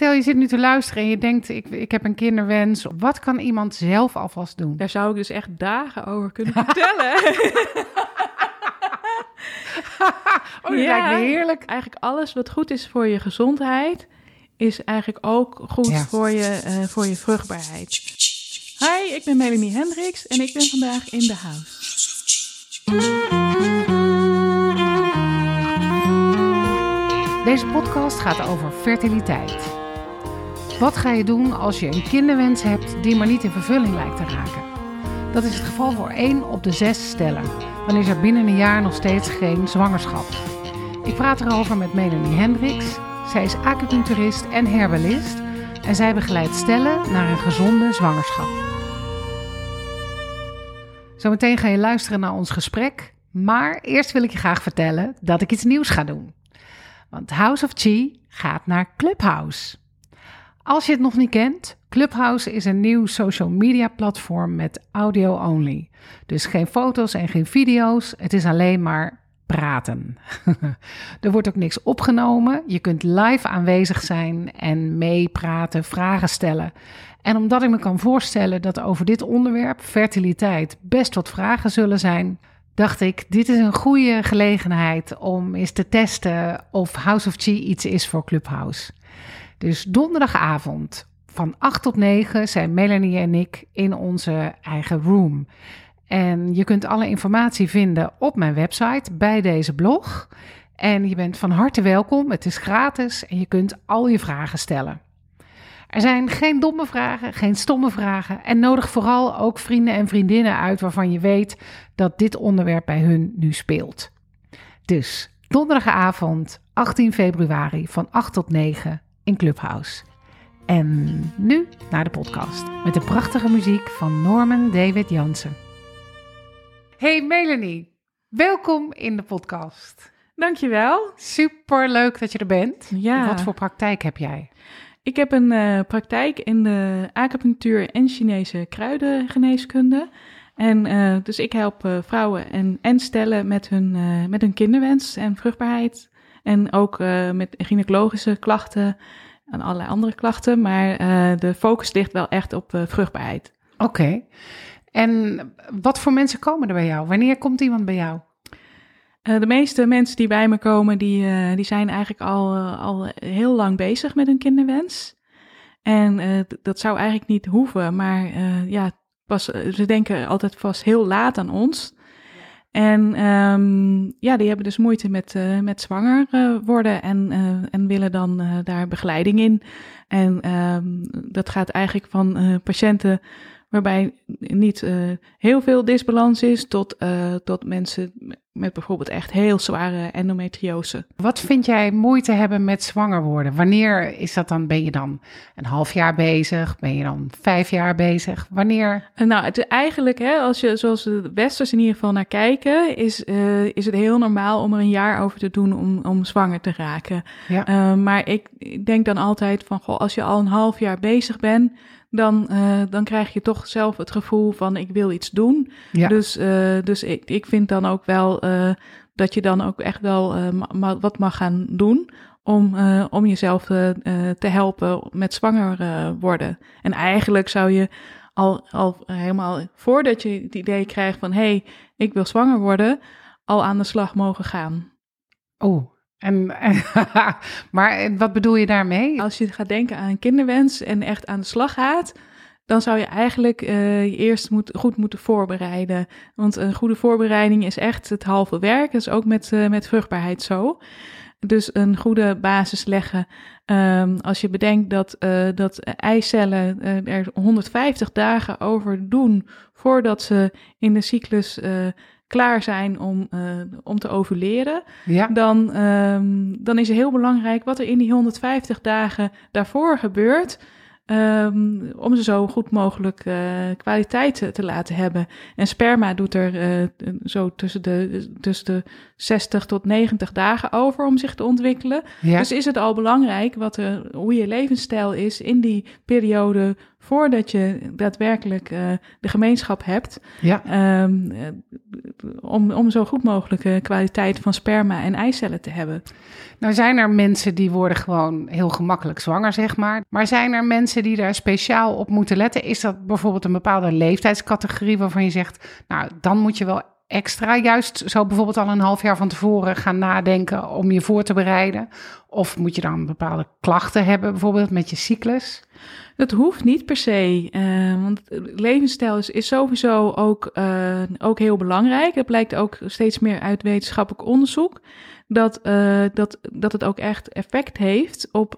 Stel je zit nu te luisteren en je denkt, ik, ik heb een kinderwens. Wat kan iemand zelf alvast doen? Daar zou ik dus echt dagen over kunnen vertellen. oh, dat lijkt me heerlijk. Eigenlijk alles wat goed is voor je gezondheid, is eigenlijk ook goed voor, je, uh, voor je vruchtbaarheid. Hi, ik ben Melanie Hendricks en ik ben vandaag in de house. Deze podcast gaat over fertiliteit. Wat ga je doen als je een kinderwens hebt die maar niet in vervulling lijkt te raken? Dat is het geval voor één op de zes stellen. Dan is er binnen een jaar nog steeds geen zwangerschap. Ik praat erover met Melanie Hendricks. Zij is acupuncturist en herbalist en zij begeleidt stellen naar een gezonde zwangerschap. Zometeen ga je luisteren naar ons gesprek, maar eerst wil ik je graag vertellen dat ik iets nieuws ga doen. Want House of Chi gaat naar Clubhouse. Als je het nog niet kent, Clubhouse is een nieuw social media platform met audio only. Dus geen foto's en geen video's, het is alleen maar praten. er wordt ook niks opgenomen. Je kunt live aanwezig zijn en meepraten, vragen stellen. En omdat ik me kan voorstellen dat over dit onderwerp, fertiliteit, best wat vragen zullen zijn, dacht ik, dit is een goede gelegenheid om eens te testen of House of Chi iets is voor Clubhouse. Dus donderdagavond van 8 tot 9 zijn Melanie en ik in onze eigen room. En je kunt alle informatie vinden op mijn website bij deze blog. En je bent van harte welkom. Het is gratis en je kunt al je vragen stellen. Er zijn geen domme vragen, geen stomme vragen. En nodig vooral ook vrienden en vriendinnen uit waarvan je weet dat dit onderwerp bij hun nu speelt. Dus donderdagavond 18 februari van 8 tot 9 in Clubhouse. En nu naar de podcast met de prachtige muziek van Norman David Jansen. Hey Melanie, welkom in de podcast. Dankjewel. Super leuk dat je er bent. Ja. Wat voor praktijk heb jij? Ik heb een uh, praktijk in de acupunctuur en Chinese kruidengeneeskunde. En uh, dus ik help uh, vrouwen en, en stellen met hun, met hun kinderwens en vruchtbaarheid. En ook met gynaecologische klachten en allerlei andere klachten. Maar de focus ligt wel echt op vruchtbaarheid. Oké. Okay. En wat voor mensen komen er bij jou? Wanneer komt iemand bij jou? Uh, de meeste mensen die bij me komen, die, die zijn eigenlijk al, al heel lang bezig met hun kinderwens. En dat zou eigenlijk niet hoeven, maar ja, pas, ze denken altijd vast heel laat aan ons. En um, ja, die hebben dus moeite met, met zwanger worden en, en willen dan daar begeleiding in. En um, dat gaat eigenlijk van patiënten waarbij niet uh, heel veel disbalans is, tot, uh, tot mensen met bijvoorbeeld echt heel zware endometriose. Wat vind jij moeite hebben met zwanger worden? Wanneer is dat dan? Ben je dan een half jaar bezig? Ben je dan vijf jaar bezig? Wanneer? Uh, nou, het is eigenlijk, hè, als je zoals de westers in ieder geval naar kijken, is, is het heel normaal om er een jaar over te doen om, om zwanger te raken. Ja. maar ik, ik denk dan altijd van, goh, als je al een half jaar bezig bent, dan, uh, dan krijg je toch zelf het gevoel van ik wil iets doen. Ja. Dus, uh, dus ik, ik vind dan ook wel uh, dat je dan ook echt wel ma wat mag gaan doen om, om jezelf te helpen met zwanger worden. En eigenlijk zou je al, al helemaal voordat je het idee krijgt van hé, hey, ik wil zwanger worden, al aan de slag mogen gaan. Oh, en, maar wat bedoel je daarmee? Als je gaat denken aan een kinderwens en echt aan de slag gaat, dan zou je eigenlijk uh, je eerst moet, goed moeten voorbereiden. Want een goede voorbereiding is echt het halve werk. Dat is ook met, uh, met vruchtbaarheid zo. Dus een goede basis leggen. Um, als je bedenkt dat, uh, dat eicellen er 150 dagen over doen voordat ze in de cyclus klaar zijn om, uh, om te ovuleren, ja. dan, um, dan is het heel belangrijk wat er in die 150 dagen daarvoor gebeurt. Um, om ze zo goed mogelijk uh, kwaliteit te, te, laten hebben. En sperma doet er uh, zo tussen de, tussen de 60 tot 90 dagen over om zich te ontwikkelen. Ja. Dus is het al belangrijk wat er, hoe je levensstijl is in die periode voordat je daadwerkelijk uh, de gemeenschap hebt. Ja. Um, om, om zo goed mogelijke kwaliteit van sperma en eicellen te hebben. Nou zijn er mensen die worden gewoon heel gemakkelijk zwanger, zeg maar. Maar zijn er mensen die daar speciaal op moeten letten? Is dat bijvoorbeeld een bepaalde leeftijdscategorie waarvan je zegt, nou dan moet je wel extra juist zo bijvoorbeeld al een half jaar van tevoren gaan nadenken om je voor te bereiden? Of moet je dan bepaalde klachten hebben, bijvoorbeeld met je cyclus? Dat hoeft niet per se, uh, want levensstijl is, sowieso ook, uh, ook heel belangrijk. Het blijkt ook steeds meer uit wetenschappelijk onderzoek dat, uh, dat, dat het ook echt effect heeft op,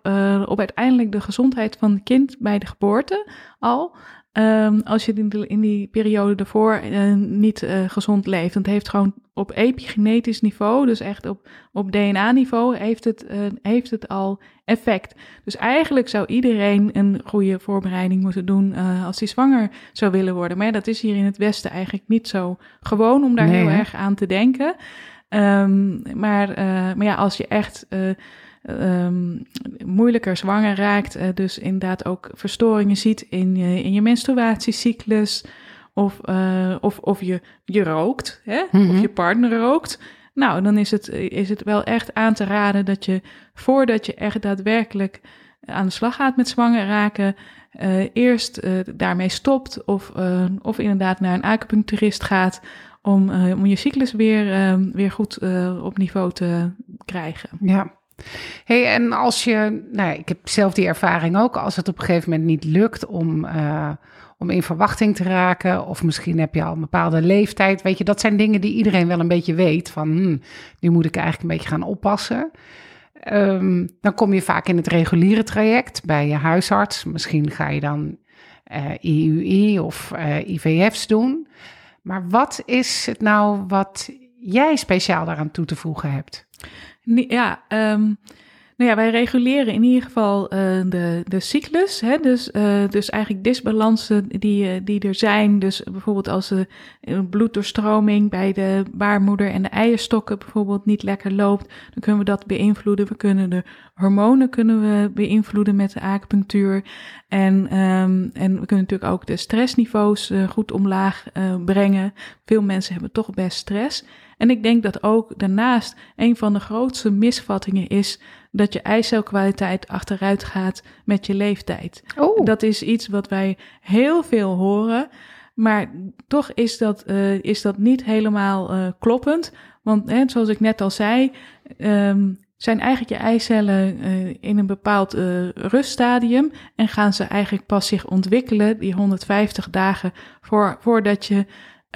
op uiteindelijk de gezondheid van het kind bij de geboorte al. Um, als je in, de, in, die periode daarvoor uh, niet uh, gezond leeft. Want het heeft gewoon op epigenetisch niveau, dus echt op, op DNA-niveau, heeft, het, uh, heeft het al effect. Dus eigenlijk zou iedereen een goede voorbereiding moeten doen als hij zwanger zou willen worden. Maar ja, dat is hier in het Westen eigenlijk niet zo gewoon om daar nee, heel hè? erg aan te denken. Um, maar, maar ja, als je echt um, moeilijker zwanger raakt. Uh, dus inderdaad ook verstoringen ziet in, je, in je menstruatiecyclus. Of, uh, of, of je, je rookt, hè? Mm -hmm. of je partner rookt. Nou, dan is het, is het wel echt aan te raden dat je voordat je echt daadwerkelijk aan de slag gaat met zwanger raken, uh, eerst daarmee stopt of, of inderdaad naar een acupuncturist gaat om, om je cyclus weer, weer goed op niveau te krijgen. Ja, hey, en als je, nou, ik heb zelf die ervaring ook, als het op een gegeven moment niet lukt om, uh, om in verwachting te raken, of misschien heb je al een bepaalde leeftijd, weet je, dat zijn dingen die iedereen wel een beetje weet van, hmm, nu moet ik eigenlijk een beetje gaan oppassen. Um, dan kom je vaak in het reguliere traject bij je huisarts. Misschien ga je dan uh, eh, IUI of eh, IVF's doen. Maar wat is het nou wat jij speciaal daaraan toe te voegen hebt? Ja, um, nou ja, wij reguleren in ieder geval uh, de, de cyclus. Hè? Dus, uh, dus eigenlijk disbalansen die, uh, die er zijn. Dus bijvoorbeeld als de bloeddoorstroming bij de baarmoeder en de eierstokken bijvoorbeeld niet lekker loopt, dan kunnen we dat beïnvloeden. We kunnen de hormonen kunnen we beïnvloeden met de acupunctuur. En, um, en we kunnen natuurlijk ook de stressniveaus goed omlaag brengen. Veel mensen hebben toch best stress. En ik denk dat ook daarnaast een van de grootste misvattingen is dat je eicelkwaliteit achteruit gaat met je leeftijd. Oh. Dat is iets wat wij heel veel horen. Maar toch is dat, uh, is dat niet helemaal uh, kloppend. Want hè, zoals ik net al zei, um, zijn eigenlijk je eicellen uh, in een bepaald ruststadium. En gaan ze eigenlijk pas zich ontwikkelen, die 150 dagen voor, voordat je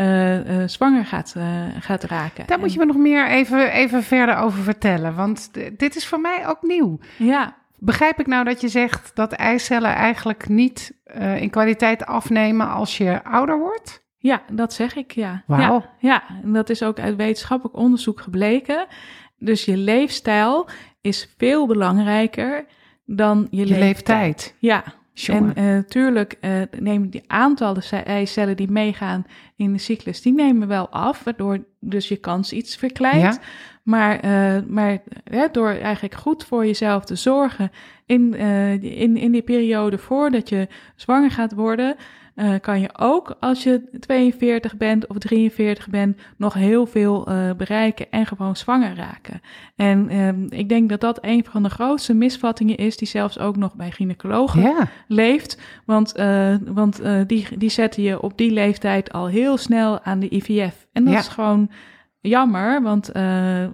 uh, uh, zwanger gaat, uh, gaat raken. Daar moet je me nog meer even, even verder over vertellen, want dit is voor mij ook nieuw. Ja. Begrijp ik nou dat je zegt dat eicellen eigenlijk niet in kwaliteit afnemen als je ouder wordt? Ja, dat zeg ik, ja. Wauw. Ja, ja, en dat is ook uit wetenschappelijk onderzoek gebleken. Dus je leefstijl is veel belangrijker dan je, je leeftijd. leeftijd. Ja, en uh, tuurlijk uh, nemen die aantallen eicellen die meegaan in de cyclus, die nemen wel af, waardoor dus je kans iets verkleint. Ja. Maar, uh, maar door eigenlijk goed voor jezelf te zorgen in, in, in die periode voordat je zwanger gaat worden, uh, kan je ook als je 42 bent of 43 bent nog heel veel uh, bereiken en gewoon zwanger raken. En um, ik denk dat dat een van de grootste misvattingen is die zelfs ook nog bij gynaecologen ja. leeft. Want, uh, want die, die zetten je op die leeftijd al heel snel aan de IVF. En dat ja. is gewoon jammer, want,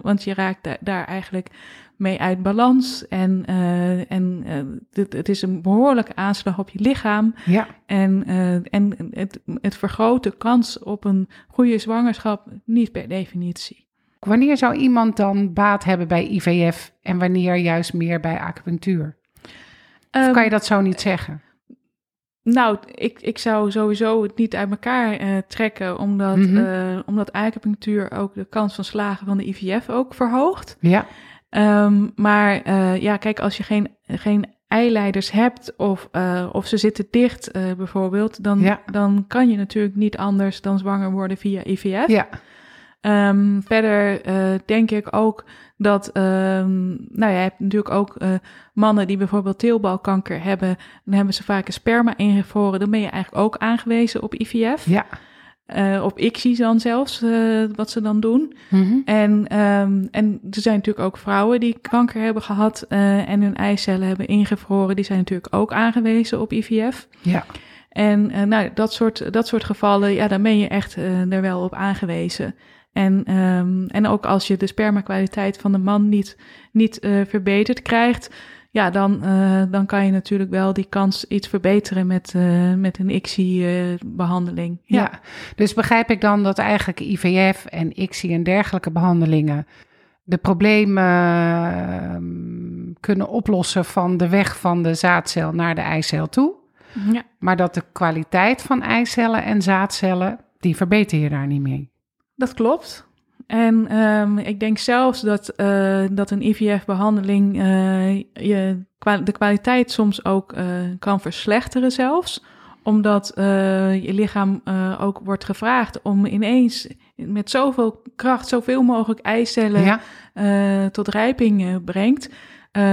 want je raakt da daar eigenlijk mee uit balans. En, uh, en uh, het, het, is een behoorlijke aanslag op je lichaam. Ja. En, uh, en het, het vergroot de kans op een goede zwangerschap niet per definitie. Wanneer zou iemand dan baat hebben bij IVF en wanneer juist meer bij acupunctuur? Of kan je dat zo niet zeggen? Nou, ik, ik zou sowieso het niet uit elkaar uh, trekken, omdat, mm -hmm. uh, omdat acupunctuur ook de kans van slagen van de IVF ook verhoogt. Ja. Um, maar uh, ja, kijk, als je geen, geen eileiders hebt of, uh, of ze zitten dicht uh, bijvoorbeeld, dan, ja. dan kan je natuurlijk niet anders dan zwanger worden via IVF. Ja. Ehm, verder uh, denk ik ook dat, um, nou ja, je hebt natuurlijk ook uh, mannen die bijvoorbeeld teelbalkanker hebben. Dan hebben ze vaak een sperma ingevroren. Dan ben je eigenlijk ook aangewezen op IVF. Ja. Uh, op ICSI dan zelfs, wat ze dan doen. Mm -hmm. en, um, en er zijn natuurlijk ook vrouwen die kanker hebben gehad en hun eicellen hebben ingevroren. Die zijn natuurlijk ook aangewezen op IVF. Ja. En nou, dat soort, dat soort gevallen, ja, dan ben je echt er wel op aangewezen. En, um, en ook als je de spermakwaliteit van de man niet, niet verbeterd krijgt, ja, dan, dan kan je natuurlijk wel die kans iets verbeteren met, met een ICSI-behandeling. Ja. ja, dus begrijp ik dan dat eigenlijk IVF en ICSI en dergelijke behandelingen de problemen ehm, kunnen oplossen van de weg van de zaadcel naar de eicel toe? Ja. Maar dat de kwaliteit van eicellen en zaadcellen, die verbeter je daar niet mee. Dat klopt. En um, ik denk zelfs dat, uh, dat een IVF-behandeling uh, je de kwaliteit soms ook uh, kan verslechteren zelfs. Omdat je lichaam ook wordt gevraagd om ineens met zoveel kracht zoveel mogelijk eicellen ja. tot rijping brengt.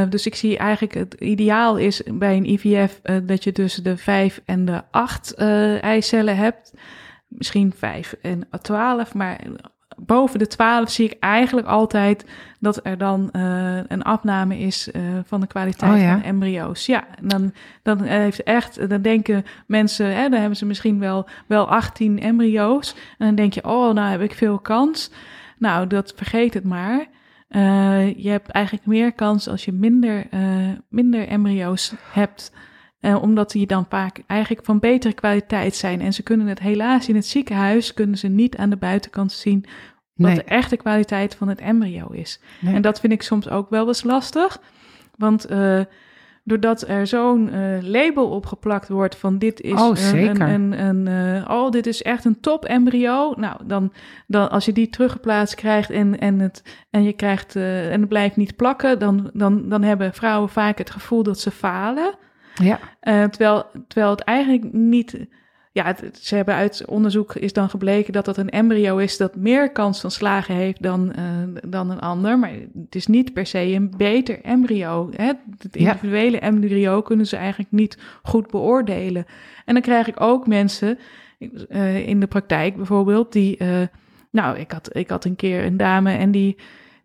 Dus ik zie eigenlijk het ideaal is bij een IVF dat je tussen de 5 en de 8 uh, eicellen hebt. Misschien 5 en 12, maar boven de 12 zie ik eigenlijk altijd dat er dan een afname is van de kwaliteit oh, ja? van embryo's. Ja, dan, dan heeft echt, dan denken mensen, hè, dan hebben ze misschien wel, wel 18 embryo's. En dan denk je, oh, nou heb ik veel kans. Nou, dat vergeet het maar. Uh, je hebt eigenlijk meer kans als je minder, minder embryo's hebt. Uh, omdat die dan vaak eigenlijk van betere kwaliteit zijn. En ze kunnen het helaas in het ziekenhuis kunnen ze niet aan de buitenkant zien wat nee. de echte kwaliteit van het embryo is. Nee. En dat vind ik soms ook wel eens lastig. Want doordat er zo'n uh, label opgeplakt wordt van dit is oh, zeker. een, een, een uh, oh, dit is echt een top embryo. Nou, dan, dan als je die teruggeplaatst krijgt en, en, het, en je krijgt uh, en het blijft niet plakken, dan, dan, dan hebben vrouwen vaak het gevoel dat ze falen. Ja. terwijl, terwijl het eigenlijk niet ja, het, ze hebben uit onderzoek is dan gebleken dat dat een embryo is dat meer kans van slagen heeft dan, uh, dan een ander. Maar het is niet per se een beter embryo. Hè? Het individuele ja. embryo kunnen ze eigenlijk niet goed beoordelen. En dan krijg ik ook mensen uh, in de praktijk bijvoorbeeld die. Nou, ik had, ik had een keer een dame en die,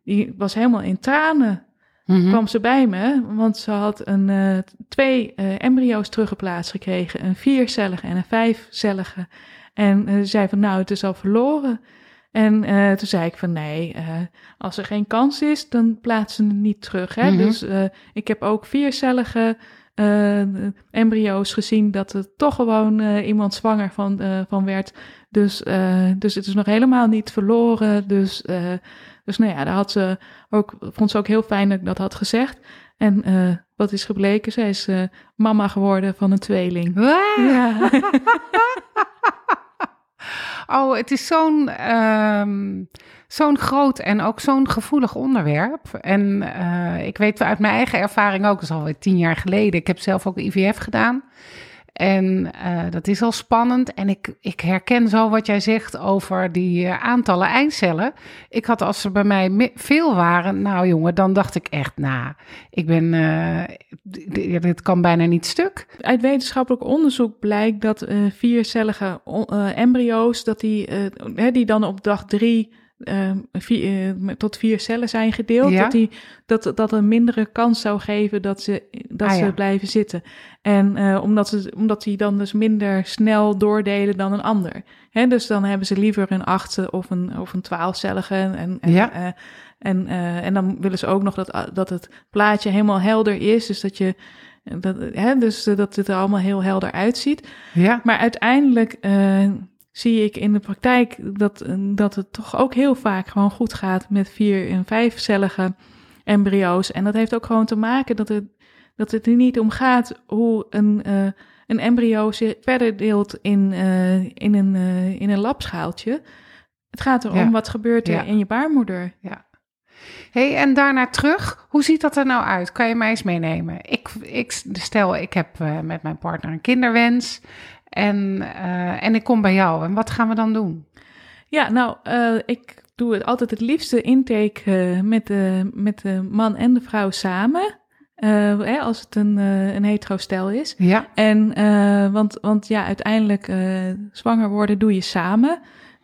die was helemaal in tranen Mm-hmm. kwam ze bij me, want ze had een, uh, twee uh, embryo's teruggeplaatst gekregen. Een viercellige en een vijfcellige. En uh, ze zei van, nou, het is al verloren. En toen zei ik van, nee, als er geen kans is, dan plaatsen ze het niet terug. Hè? Mm-hmm. Dus ik heb ook viercellige embryo's gezien dat er toch gewoon iemand zwanger van, van werd. Dus, dus het is nog helemaal niet verloren. Dus dus nou ja, daar had ze ook, vond ze ook heel fijn dat ik dat had gezegd. En uh, wat is gebleken? Zij is uh, mama geworden van een tweeling. Ja. oh, het is zo'n um, zo'n groot en ook zo'n gevoelig onderwerp. En uh, ik weet uit mijn eigen ervaring ook, dat is alweer tien jaar geleden. Ik heb zelf ook IVF gedaan. En uh, dat is al spannend. En ik, ik herken zo wat jij zegt over die uh, aantallen eicellen. Ik had als er bij mij veel waren, nou jongen, dan dacht ik echt, nou, ik ben, uh, dit kan bijna niet stuk. Uit wetenschappelijk onderzoek blijkt dat viercellige embryo's, dat die, die dan op dag drie vier, uh, tot vier cellen zijn gedeeld, ja? dat, die, dat dat een mindere kans zou geven dat ze, dat ah, ze ja. blijven zitten. En uh, omdat, ze, omdat die dan dus minder snel doordelen dan een ander. Hè, dus dan hebben ze liever een achtste of een, of een twaalfcellige. En, en, ja. en, en dan willen ze ook nog dat, dat het plaatje helemaal helder is. Dus dat je. Dat, hè, dus dat het er allemaal heel helder uitziet. Ja. Maar uiteindelijk zie ik in de praktijk dat, dat het toch ook heel vaak gewoon goed gaat met vier- en vijfcellige embryo's. En dat heeft ook gewoon te maken dat het, dat het er niet om gaat hoe een, uh, een embryo zich verder deelt in, uh, in, een, uh, in een labschaaltje. Het gaat erom ja. wat gebeurt er ja. in je baarmoeder. Ja. hey, en daarna terug, hoe ziet dat er nou uit? Kan je mij eens meenemen? Ik, ik stel, ik heb met mijn partner een kinderwens. En, uh, en ik kom bij jou. En wat gaan we dan doen? Ja, nou, uh, ik doe het altijd het liefste intake eh, met, de, met de man en de vrouw samen. Eh, hè, als het een, uh, een hetero stel is. Ja. En, want, want ja, uiteindelijk zwanger worden doe je samen.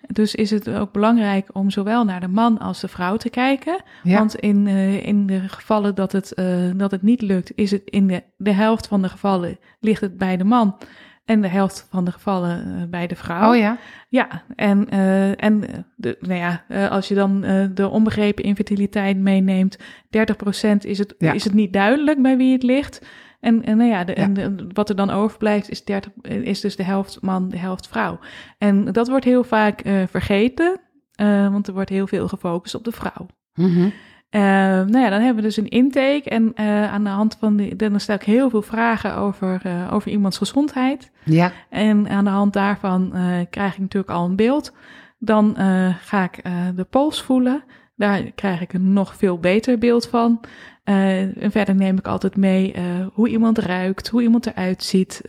Dus is het ook belangrijk om zowel naar de man als de vrouw te kijken. Ja. Want in, in de gevallen dat het, dat het niet lukt, is het in de, de helft van de gevallen ligt het bij de man. En de helft van de gevallen bij de vrouw. Oh ja. Ja, en, uh, en de, nou ja, uh, als je dan uh, de onbegrepen infertiliteit meeneemt, 30% is het, ja. is het niet duidelijk bij wie het ligt. En, en, nou ja, de, ja. en de, wat er dan overblijft is, 30, is dus de helft man, de helft vrouw. En dat wordt heel vaak vergeten, want er wordt heel veel gefocust op de vrouw. Mm -hmm. Uh, nou ja, dan hebben we dus een intake en uh, aan de hand van die, dan stel ik heel veel vragen over, uh, over iemands gezondheid. Ja. En aan de hand daarvan krijg ik natuurlijk al een beeld. Dan ga ik de pols voelen. Daar krijg ik een nog veel beter beeld van. en verder neem ik altijd mee hoe iemand ruikt, hoe iemand eruit ziet.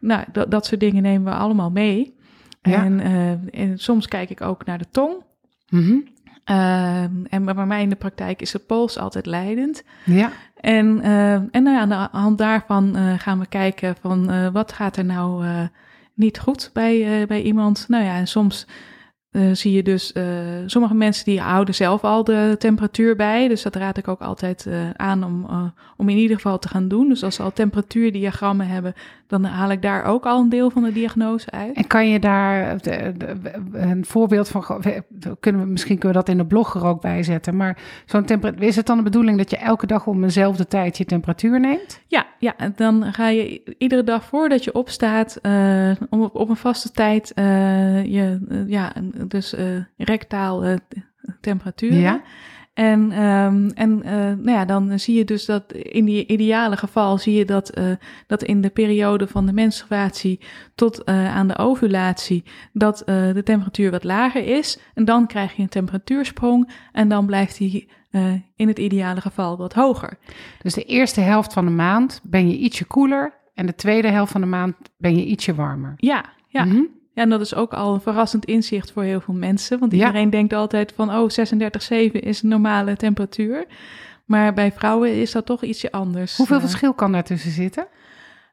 nou, dat, dat soort dingen nemen we allemaal mee. Ja. En, en soms kijk ik ook naar de tong. Mm -hmm. Uh, en bij mij in de praktijk is de pols altijd leidend. Ja. En, uh, en nou ja, aan de hand daarvan uh, gaan we kijken van wat gaat er nou niet goed bij, bij iemand. Nou ja, en soms zie je dus sommige mensen die houden zelf al de temperatuur bij. Dus dat raad ik ook altijd aan om, om in ieder geval te gaan doen. Dus als ze al temperatuurdiagrammen hebben, dan haal ik daar ook al een deel van de diagnose uit. En kan je daar de, de, een voorbeeld van, kunnen we, misschien kunnen we dat in de blog er ook bij zetten, maar zo'n temperatuur, is het dan de bedoeling dat je elke dag om dezelfde tijd je temperatuur neemt? Ja, ja dan ga je iedere dag voordat je opstaat, om op, op, een vaste tijd je, ja, dus rectaal temperatuur. Ja. En, um, en uh, nou ja, dan zie je dus dat in die ideale geval zie je dat, uh, dat in de periode van de menstruatie tot uh, aan de ovulatie dat de temperatuur wat lager is. En dan krijg je een temperatuursprong en dan blijft die in het ideale geval wat hoger. Dus de eerste helft van de maand ben je ietsje koeler en de tweede helft van de maand ben je ietsje warmer. Ja, ja. Mm -hmm. Ja, en dat is ook al een verrassend inzicht voor heel veel mensen. Want iedereen ja. denkt altijd van, oh, 36,7 is een normale temperatuur. Maar bij vrouwen is dat toch ietsje anders. Hoeveel uh, verschil kan daartussen zitten?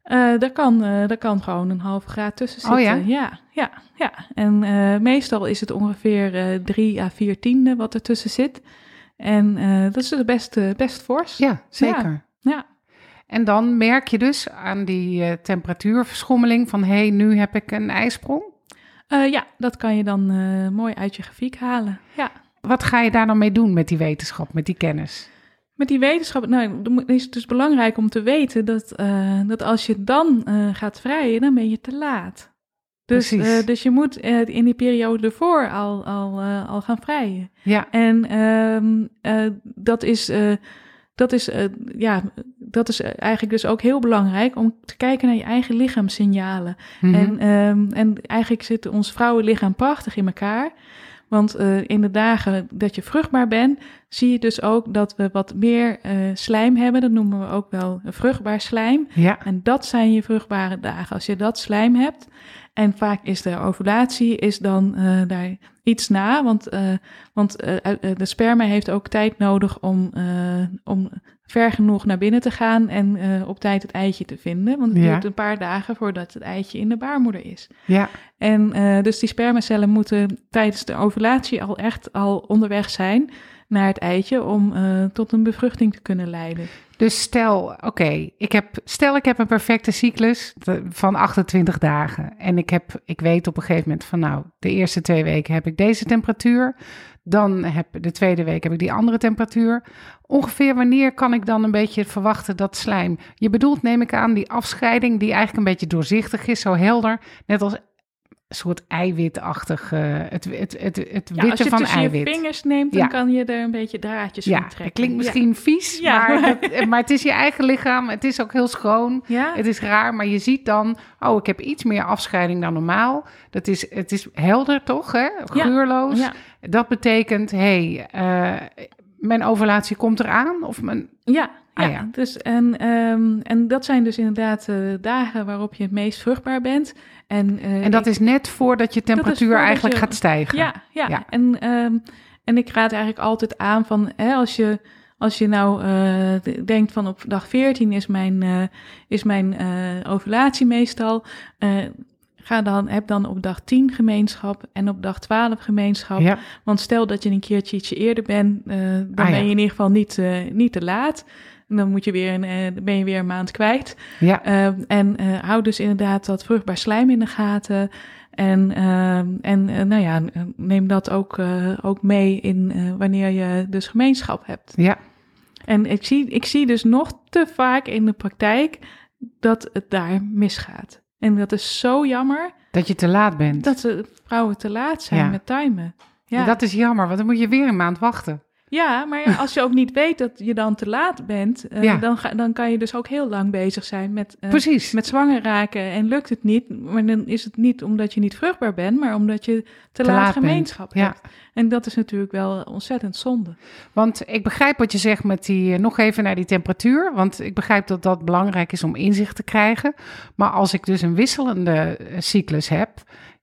Uh, daar, kan, uh, daar kan gewoon een halve graad tussen zitten. Oh ja? Ja, ja, ja. En meestal is het ongeveer 3 à 4 tiende wat ertussen zit. En dat is dus best, best fors. Ja, zeker. Ja. ja. En dan merk je dus aan die uh, temperatuurverschommeling van hé, hey, nu heb ik een ijsprong? Uh, ja, dat kan je dan uh, mooi uit je grafiek halen. Ja. Wat ga je daar dan mee doen met die wetenschap, met die kennis? Met die wetenschap, nou, is het dus belangrijk om te weten dat, dat als je dan gaat vrijen, dan ben je te laat. Dus, dus je moet in die periode ervoor al, al, al gaan vrijen. Ja. En ehm, dat is dat is, uh, ja, dat is eigenlijk dus ook heel belangrijk om te kijken naar je eigen lichaamssignalen. Mhm. En, um, en eigenlijk zit ons vrouwenlichaam prachtig in elkaar. Want uh, in de dagen dat je vruchtbaar bent, zie je dus ook dat we wat meer uh, slijm hebben. Dat noemen we ook wel een vruchtbaar slijm. Ja. En dat zijn je vruchtbare dagen. Als je dat slijm hebt, en vaak is de ovulatie is dan uh, daar iets na, want, uh, want uh, de sperma heeft ook tijd nodig om, om ver genoeg naar binnen te gaan en op tijd het eitje te vinden. Want het Ja. duurt een paar dagen voordat het eitje in de baarmoeder is. Ja, En dus die spermacellen moeten tijdens de ovulatie al echt al onderweg zijn naar het eitje om tot een bevruchting te kunnen leiden. Dus stel, oké, ik heb, stel ik heb een perfecte cyclus van 28 dagen. En ik, heb, ik weet op een gegeven moment van nou, de eerste twee weken heb ik deze temperatuur. Dan heb de tweede week heb ik die andere temperatuur. Ongeveer wanneer kan ik dan een beetje verwachten dat slijm? Je bedoelt, neem ik aan, die afscheiding die eigenlijk een beetje doorzichtig is, zo helder. Net als soort eiwitachtig, eh, het, het, het, het Ja, als witte je van eiwit. je vingers neemt, dan Ja. kan je er een beetje draadjes Ja, trekken. het klinkt misschien vies, Ja. Maar, dat, maar het is je eigen lichaam. Het is ook heel schoon. Het is raar, maar je ziet dan... Oh, ik heb iets meer afscheiding dan normaal. Dat is, het is helder toch, hè? Geurloos. Dat betekent, hé, hey, eh, mijn ovulatie komt eraan. Of mijn... Ja, Ah, ja. ja. Dus, en, ehm, en dat zijn dus inderdaad eh, dagen waarop je het meest vruchtbaar bent. En, eh, En dat is net voordat je temperatuur voordat eigenlijk je- gaat stijgen. Ja, ja. Ja. En, ehm, En ik raad eigenlijk altijd aan van hè, als je. Als je nou uh, denkt van op dag 14 is mijn, uh, is mijn uh, ovulatie meestal, ga dan, heb dan op dag 10 gemeenschap en op dag 12 gemeenschap. Ja. Want stel dat je een keertje ietsje eerder bent, dan Ah, ja. ben je in ieder geval niet, niet te laat. En dan moet je weer een, ben je weer een maand kwijt. Ja. en hou dus inderdaad dat vruchtbaar slijm in de gaten. En, uh, en uh, nou ja, neem dat ook, uh, ook mee in wanneer je dus gemeenschap hebt. Ja. En ik zie, ik zie dus nog te vaak in de praktijk dat het daar misgaat. En dat is zo jammer. Dat je te laat bent. Dat de vrouwen te laat zijn Ja. met timen. Ja. Dat is jammer, want dan moet je weer een maand wachten. Ja, maar ja, als je ook niet weet dat je dan te laat bent, uh, Ja. dan, ga, dan kan je dus ook heel lang bezig zijn met, uh, Precies. met zwanger raken. En lukt het niet, maar dan is het niet omdat je niet vruchtbaar bent, maar omdat je te, laat, laat bent. gemeenschap Ja. hebt. En dat is natuurlijk wel ontzettend zonde. Want ik begrijp wat je zegt met die, eh, nog even naar die temperatuur. Want ik begrijp dat dat belangrijk is om inzicht te krijgen. Maar als ik dus een wisselende eh, cyclus heb,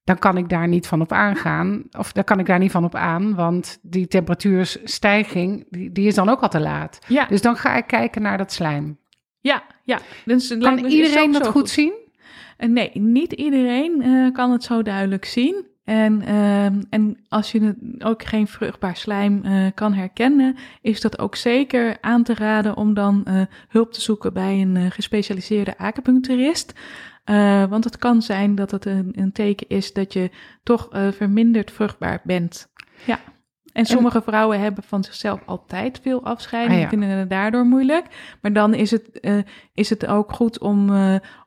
dan kan ik daar niet van op aangaan. Of daar kan ik daar niet van op aan, want die temperatuurstijging, die, die is dan ook al te laat. Ja, Dus dan ga ik kijken naar dat slijm. ja, ja. Dus Kan is iedereen dat zo goed zien? En nee, niet iedereen eh, kan het zo duidelijk zien. En, ehm, en als je het ook geen vruchtbaar slijm eh, kan herkennen, is dat ook zeker aan te raden om dan eh, hulp te zoeken bij een eh, gespecialiseerde acupuncturist. Eh, want het kan zijn dat het een, een teken is dat je toch eh, verminderd vruchtbaar bent. Ja. En sommige vrouwen hebben van zichzelf altijd veel afscheiding Ah, en ja. vinden het daardoor moeilijk. Maar dan is het, eh, is het ook goed om,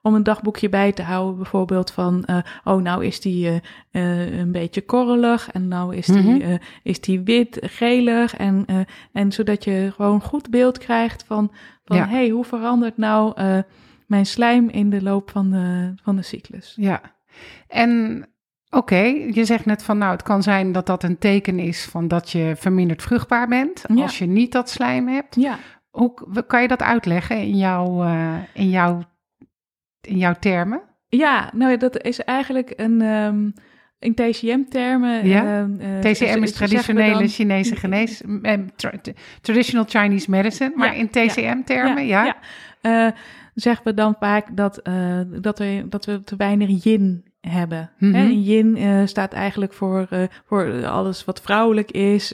om een dagboekje bij te houden. Bijvoorbeeld van, oh nou is die een beetje korrelig en nou is die, Mhm. is die wit, gelig. En, en zodat je gewoon een goed beeld krijgt van, van Ja. hey, hoe verandert nou mijn slijm in de loop van de, van de cyclus? Ja. En oké, je zegt net van nou, het kan zijn dat dat een teken is van dat je verminderd vruchtbaar bent. Ja. Als je niet dat slijm hebt. Ja. Hoe kan je dat uitleggen in jouw, eh, in jouw, in jouw termen? Ja, nou dat is eigenlijk een. ehm in TCM-termen. Ja? eh, eh, TCM is traditionele dan- Chinese genees, tra- traditional Chinese medicine, maar Ja, in TCM-termen, ja. ja. Zeggen we dan vaak dat, eh, dat, we, dat we te weinig yin hebben. En yin eh, staat eigenlijk voor, eh, voor alles wat vrouwelijk is,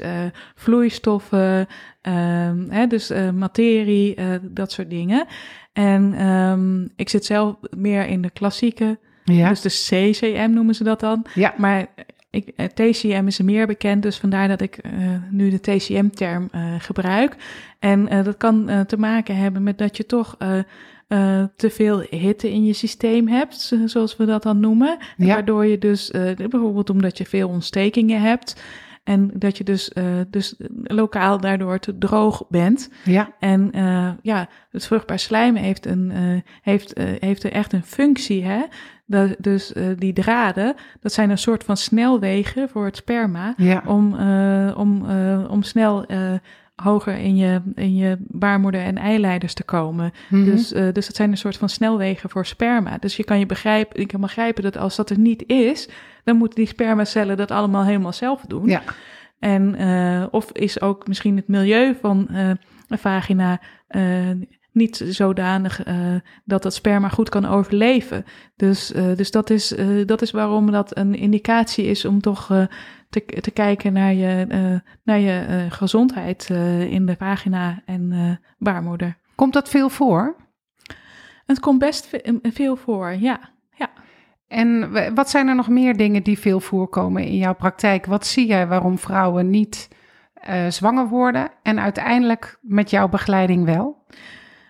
vloeistoffen, ehm, hè, dus materie, dat soort dingen. En ehm, ik zit zelf meer in de klassieke, Ja, dus de CCM noemen ze dat dan. ja. Maar ik, TCM is meer bekend, dus vandaar dat ik nu de TCM-term gebruik. En dat kan te maken hebben met dat je toch eh, te veel hitte in je systeem hebt, zo- zoals we dat dan noemen. Ja. Waardoor je dus, eh, bijvoorbeeld omdat je veel ontstekingen hebt. En dat je dus, eh, dus lokaal daardoor te droog bent. ja. En ja, het vruchtbaar slijm heeft, een, heeft, heeft er echt een functie. Hè? Dat, dus die draden, dat zijn een soort van snelwegen voor het sperma. ja. Om, om, om snel hoger in je, in je baarmoeder en eileiders te komen. Mhm. Dus, eh, dus dat zijn een soort van snelwegen voor sperma. Dus je kan je begrijpen, je kan begrijpen dat als dat er niet is, dan moeten die spermacellen dat allemaal helemaal zelf doen. ja. En, eh, of is ook misschien het milieu van eh, een vagina niet zodanig eh, dat dat sperma goed kan overleven. Dus, eh, dus dat, is, eh, dat is waarom dat een indicatie is om toch te, te kijken naar je, naar je gezondheid in de vagina en baarmoeder. Komt dat veel voor? Het komt best ve- veel voor, ja. ja. En wat zijn er nog meer dingen die veel voorkomen in jouw praktijk? Wat zie jij waarom vrouwen niet zwanger worden en uiteindelijk met jouw begeleiding wel?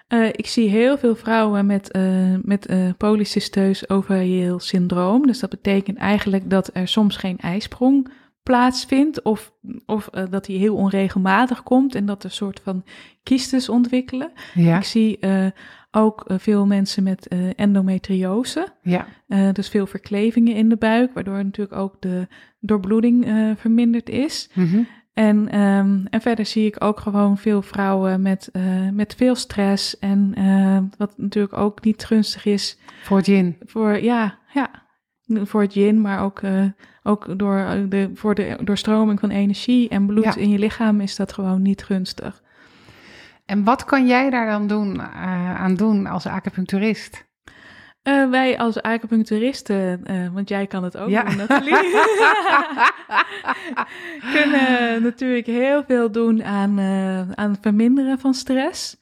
Eh, ik zie heel veel vrouwen met, eh met eh polycysteus ovarieel syndroom. Dus dat betekent eigenlijk dat er soms geen ijsprong plaatsvindt of, of dat die heel onregelmatig komt en dat er een soort van kiestes ontwikkelen. Ja, Ik zie ook veel mensen met endometriose, ja, dus veel verklevingen in de buik, waardoor natuurlijk ook de doorbloeding verminderd is. mhm. En, ehm, en verder zie ik ook gewoon veel vrouwen met, eh, met veel stress. En eh, wat natuurlijk ook niet gunstig is voor het yin. voor, ja, ja. voor het yin, maar ook, uh, ook door de, voor de doorstroming van energie en bloed in je lichaam is dat gewoon niet gunstig. En wat kan jij daar dan doen, aan doen als acupuncturist? Uh, wij als acupuncturisten, uh, want jij kan het ook ja. doen natuurlijk, kunnen natuurlijk heel veel doen aan, uh, aan het verminderen van stress.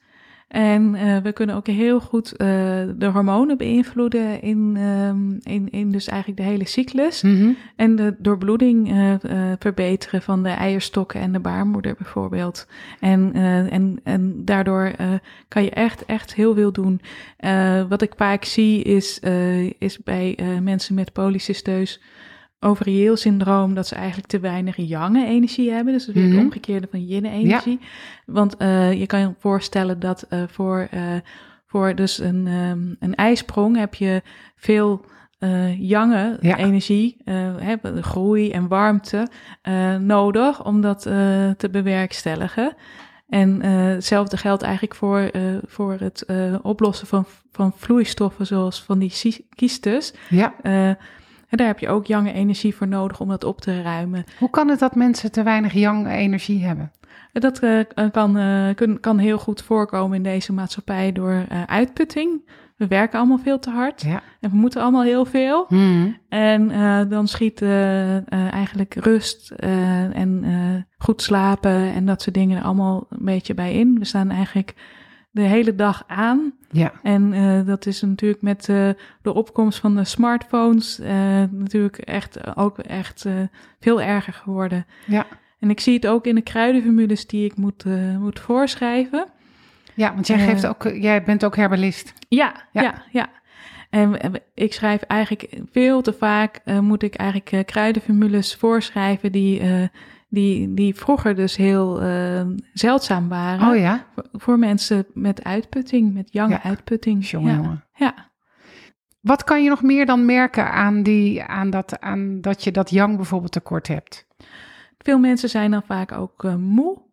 En uh, we kunnen ook heel goed uh, de hormonen beïnvloeden in, um, in, in dus eigenlijk de hele cyclus. Mm -hmm. En de doorbloeding uh, verbeteren van de eierstokken en de baarmoeder bijvoorbeeld. En, en, en daardoor kan je echt, echt heel veel doen. wat ik vaak zie is, is bij mensen met polycysteus ovarieel syndroom dat ze eigenlijk te weinig yang energie hebben. Dus is weer het mhm. omgekeerde van yin energie. Want uh, je kan je voorstellen dat uh, voor, uh, voor dus een, um, een ijsprong heb je veel jange ja. energie, hè, groei en warmte nodig om dat te bewerkstelligen. En hetzelfde geldt eigenlijk voor, voor het oplossen van, van vloeistoffen zoals van die kystes. Ja. En daar heb je ook jonge energie voor nodig om dat op te ruimen. Hoe kan het dat mensen te weinig jonge energie hebben? Dat uh, kan, uh, kan heel goed voorkomen in deze maatschappij door uh, uitputting. We werken allemaal veel te hard ja. en we moeten allemaal heel veel. Hmm. En dan schiet eigenlijk rust en goed slapen en dat soort dingen er allemaal een beetje bij in. We staan eigenlijk de hele dag aan. Ja. En uh, dat is natuurlijk met uh, de opkomst van de smartphones uh, natuurlijk echt ook echt veel erger geworden. Ja. En ik zie het ook in de kruidenformules die ik moet, moet voorschrijven. Ja, want jij, geeft ook, jij bent ook herbalist. Ja, ja, ja. ja. En ik schrijf eigenlijk veel te vaak, moet ik eigenlijk kruidenformules voorschrijven die die, die vroeger dus heel uh, zeldzaam waren. Oh ja? Voor, mensen met uitputting, met jonge uitputting. Jongen, ja. jongen. Ja. Wat kan je nog meer dan merken aan, die, aan, dat, aan dat je dat yang bijvoorbeeld tekort hebt? Veel mensen zijn dan vaak ook uh, moe.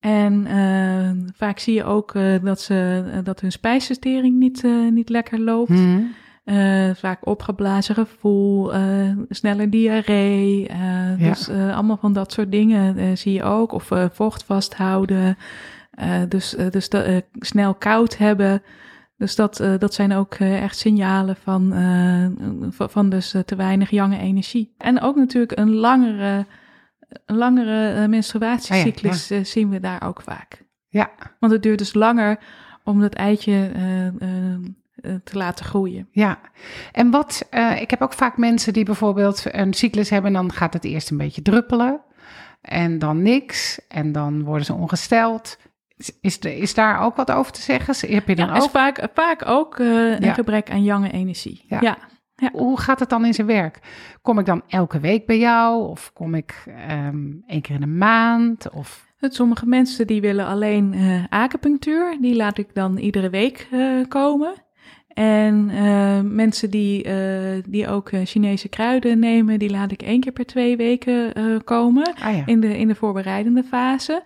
En uh, vaak zie je ook dat, ze, dat hun spijsvertering niet, niet lekker loopt. Hmm. Uh, vaak opgeblazen gevoel, uh, snelle diarree. Uh, ja. Dus allemaal van dat soort dingen zie je ook. Of vocht vasthouden. dus dus snel koud hebben. Dus dat, dat zijn ook echt signalen van, van dus te weinig jonge energie. En ook natuurlijk een langere, een langere menstruatiecyclus ah zien we daar ook vaak. Ja. Want het duurt dus langer om dat eitje eh, te laten groeien. Ja, en wat, uh, ik heb ook vaak mensen die bijvoorbeeld een cyclus hebben, dan gaat het eerst een beetje druppelen en dan niks en dan worden ze ongesteld. Is, is, is daar ook wat over te zeggen? Heb je dan ja, ook? is vaak, vaak ook uh, een ja. gebrek aan jonge energie. Ja. ja. Hoe gaat het dan in zijn werk? Kom ik dan elke week bij jou? Of kom ik um, één keer in de maand? Of... Sommige mensen die willen alleen uh, acupunctuur. Die laat ik dan iedere week komen. En uh, mensen die, uh, die ook uh, Chinese kruiden nemen, die laat ik één keer per twee weken komen ah, ja. in, de, in de voorbereidende fase.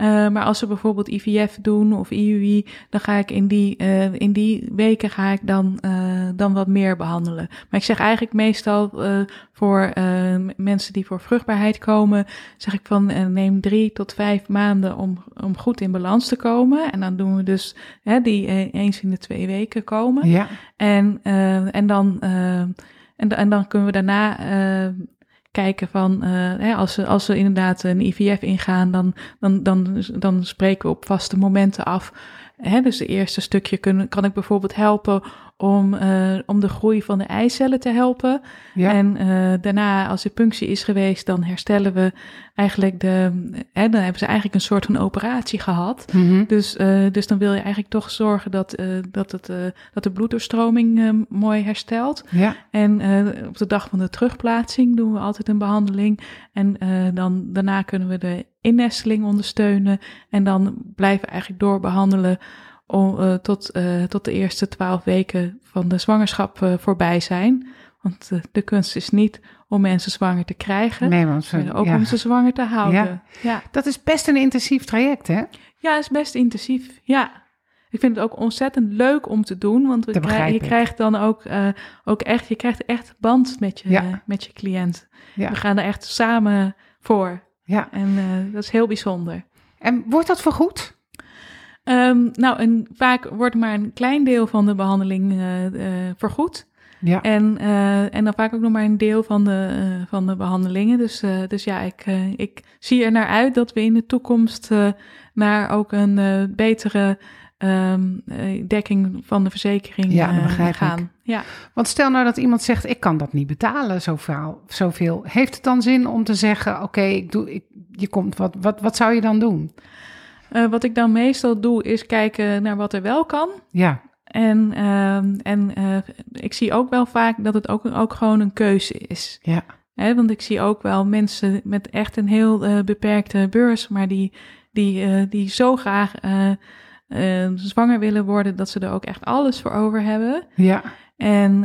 Uh, maar als ze bijvoorbeeld IVF doen of IUI, dan ga ik in die, uh, in die weken ga ik dan, uh, dan wat meer behandelen. Maar ik zeg eigenlijk meestal voor mensen die voor vruchtbaarheid komen, zeg ik van neem drie tot vijf maanden om, om goed in balans te komen. En dan doen we dus hè, die eens in de twee weken komen. Ja. En, en dan. En, en dan kunnen we daarna kijken van, uh, hè, als, ze, als ze inderdaad een IVF ingaan, dan, dan, dan, dan spreken we op vaste momenten af. Hè, dus het eerste stukje kun, kan ik bijvoorbeeld helpen om, uh, om de groei van de eicellen te helpen. Ja. En uh, daarna, als de punctie is geweest, dan herstellen we eigenlijk de. Hè, dan hebben ze eigenlijk een soort van operatie gehad. Mm -hmm. dus, uh, dus dan wil je eigenlijk toch zorgen dat, dat, het, dat de bloeddoorstroming mooi herstelt. Ja. En op de dag van de terugplaatsing doen we altijd een behandeling. En dan, daarna kunnen we de innesteling ondersteunen. En dan blijven we eigenlijk doorbehandelen om, uh, tot, uh, tot de eerste twaalf weken van de zwangerschap uh, voorbij zijn. Want de kunst is niet om mensen zwanger te krijgen, nee, want ze, ook ja. om ze zwanger te houden. Ja. ja. Dat is best een intensief traject, hè? Ja, is best intensief, ja. ik vind het ook ontzettend leuk om te doen, want we je krijgt dan ook, eh, ook echt, je krijgt echt band met je, Ja. met je cliënt. We gaan er echt samen voor Ja. en eh, dat is heel bijzonder. En wordt dat vergoed? Ehm, nou, en vaak wordt maar een klein deel van de behandeling eh, eh, vergoed. Ja. En, eh, en dan vaak ook nog maar een deel van de, van de behandelingen. Dus, dus ja, ik, ik zie er naar uit dat we in de toekomst naar ook een betere ehm, eh, dekking van de verzekering Ja, dat begrijp gaan. ik. Ja. Want stel nou dat iemand zegt, ik kan dat niet betalen, zoveel. zoveel. Heeft het dan zin om te zeggen, oké, ik doe, ik, je komt, wat, wat, wat zou je dan doen? Eh, wat ik dan meestal doe, is kijken naar wat er wel kan. Ja, En, ehm, en eh, ik zie ook wel vaak dat het ook, ook gewoon een keuze is. ja, Hè, want ik zie ook wel mensen met echt een heel eh, beperkte beurs, maar die, die, die zo graag zwanger willen worden dat ze er ook echt alles voor over hebben. ja, En,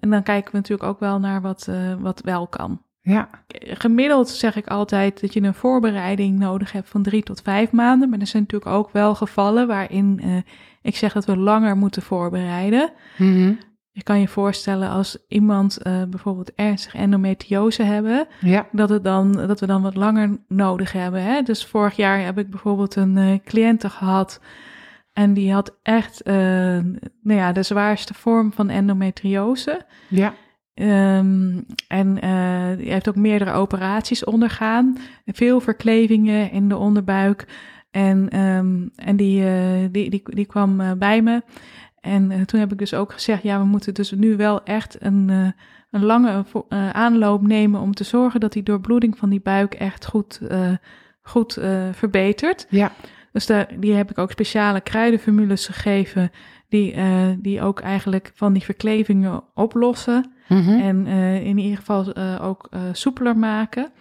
en dan kijken we natuurlijk ook wel naar wat, wat wel kan. Ja, Gemiddeld zeg ik altijd dat je een voorbereiding nodig hebt van drie tot vijf maanden. Maar er zijn natuurlijk ook wel gevallen waarin eh, ik zeg dat we langer moeten voorbereiden. Mhm. Je kan je voorstellen als iemand eh, bijvoorbeeld ernstig endometriose hebben, ja, dat, het dan, dat we dan wat langer nodig hebben. Hè? Dus vorig jaar heb ik bijvoorbeeld een eh cliënte gehad en die had echt nou ja, de zwaarste vorm van endometriose. ja, Ehm, en eh, die heeft ook meerdere operaties ondergaan. Veel verklevingen in de onderbuik. En, ehm, en die, eh, die, die, die kwam eh, bij me. En toen heb ik dus ook gezegd: ja, we moeten dus nu wel echt een, een lange aanloop nemen om te zorgen dat die doorbloeding van die buik echt goed, goed verbetert. ja, Dus daar, die heb ik ook speciale kruidenformules gegeven, die, eh, die ook eigenlijk van die verklevingen oplossen. Mhm. En eh, in ieder geval eh, ook soepeler maken.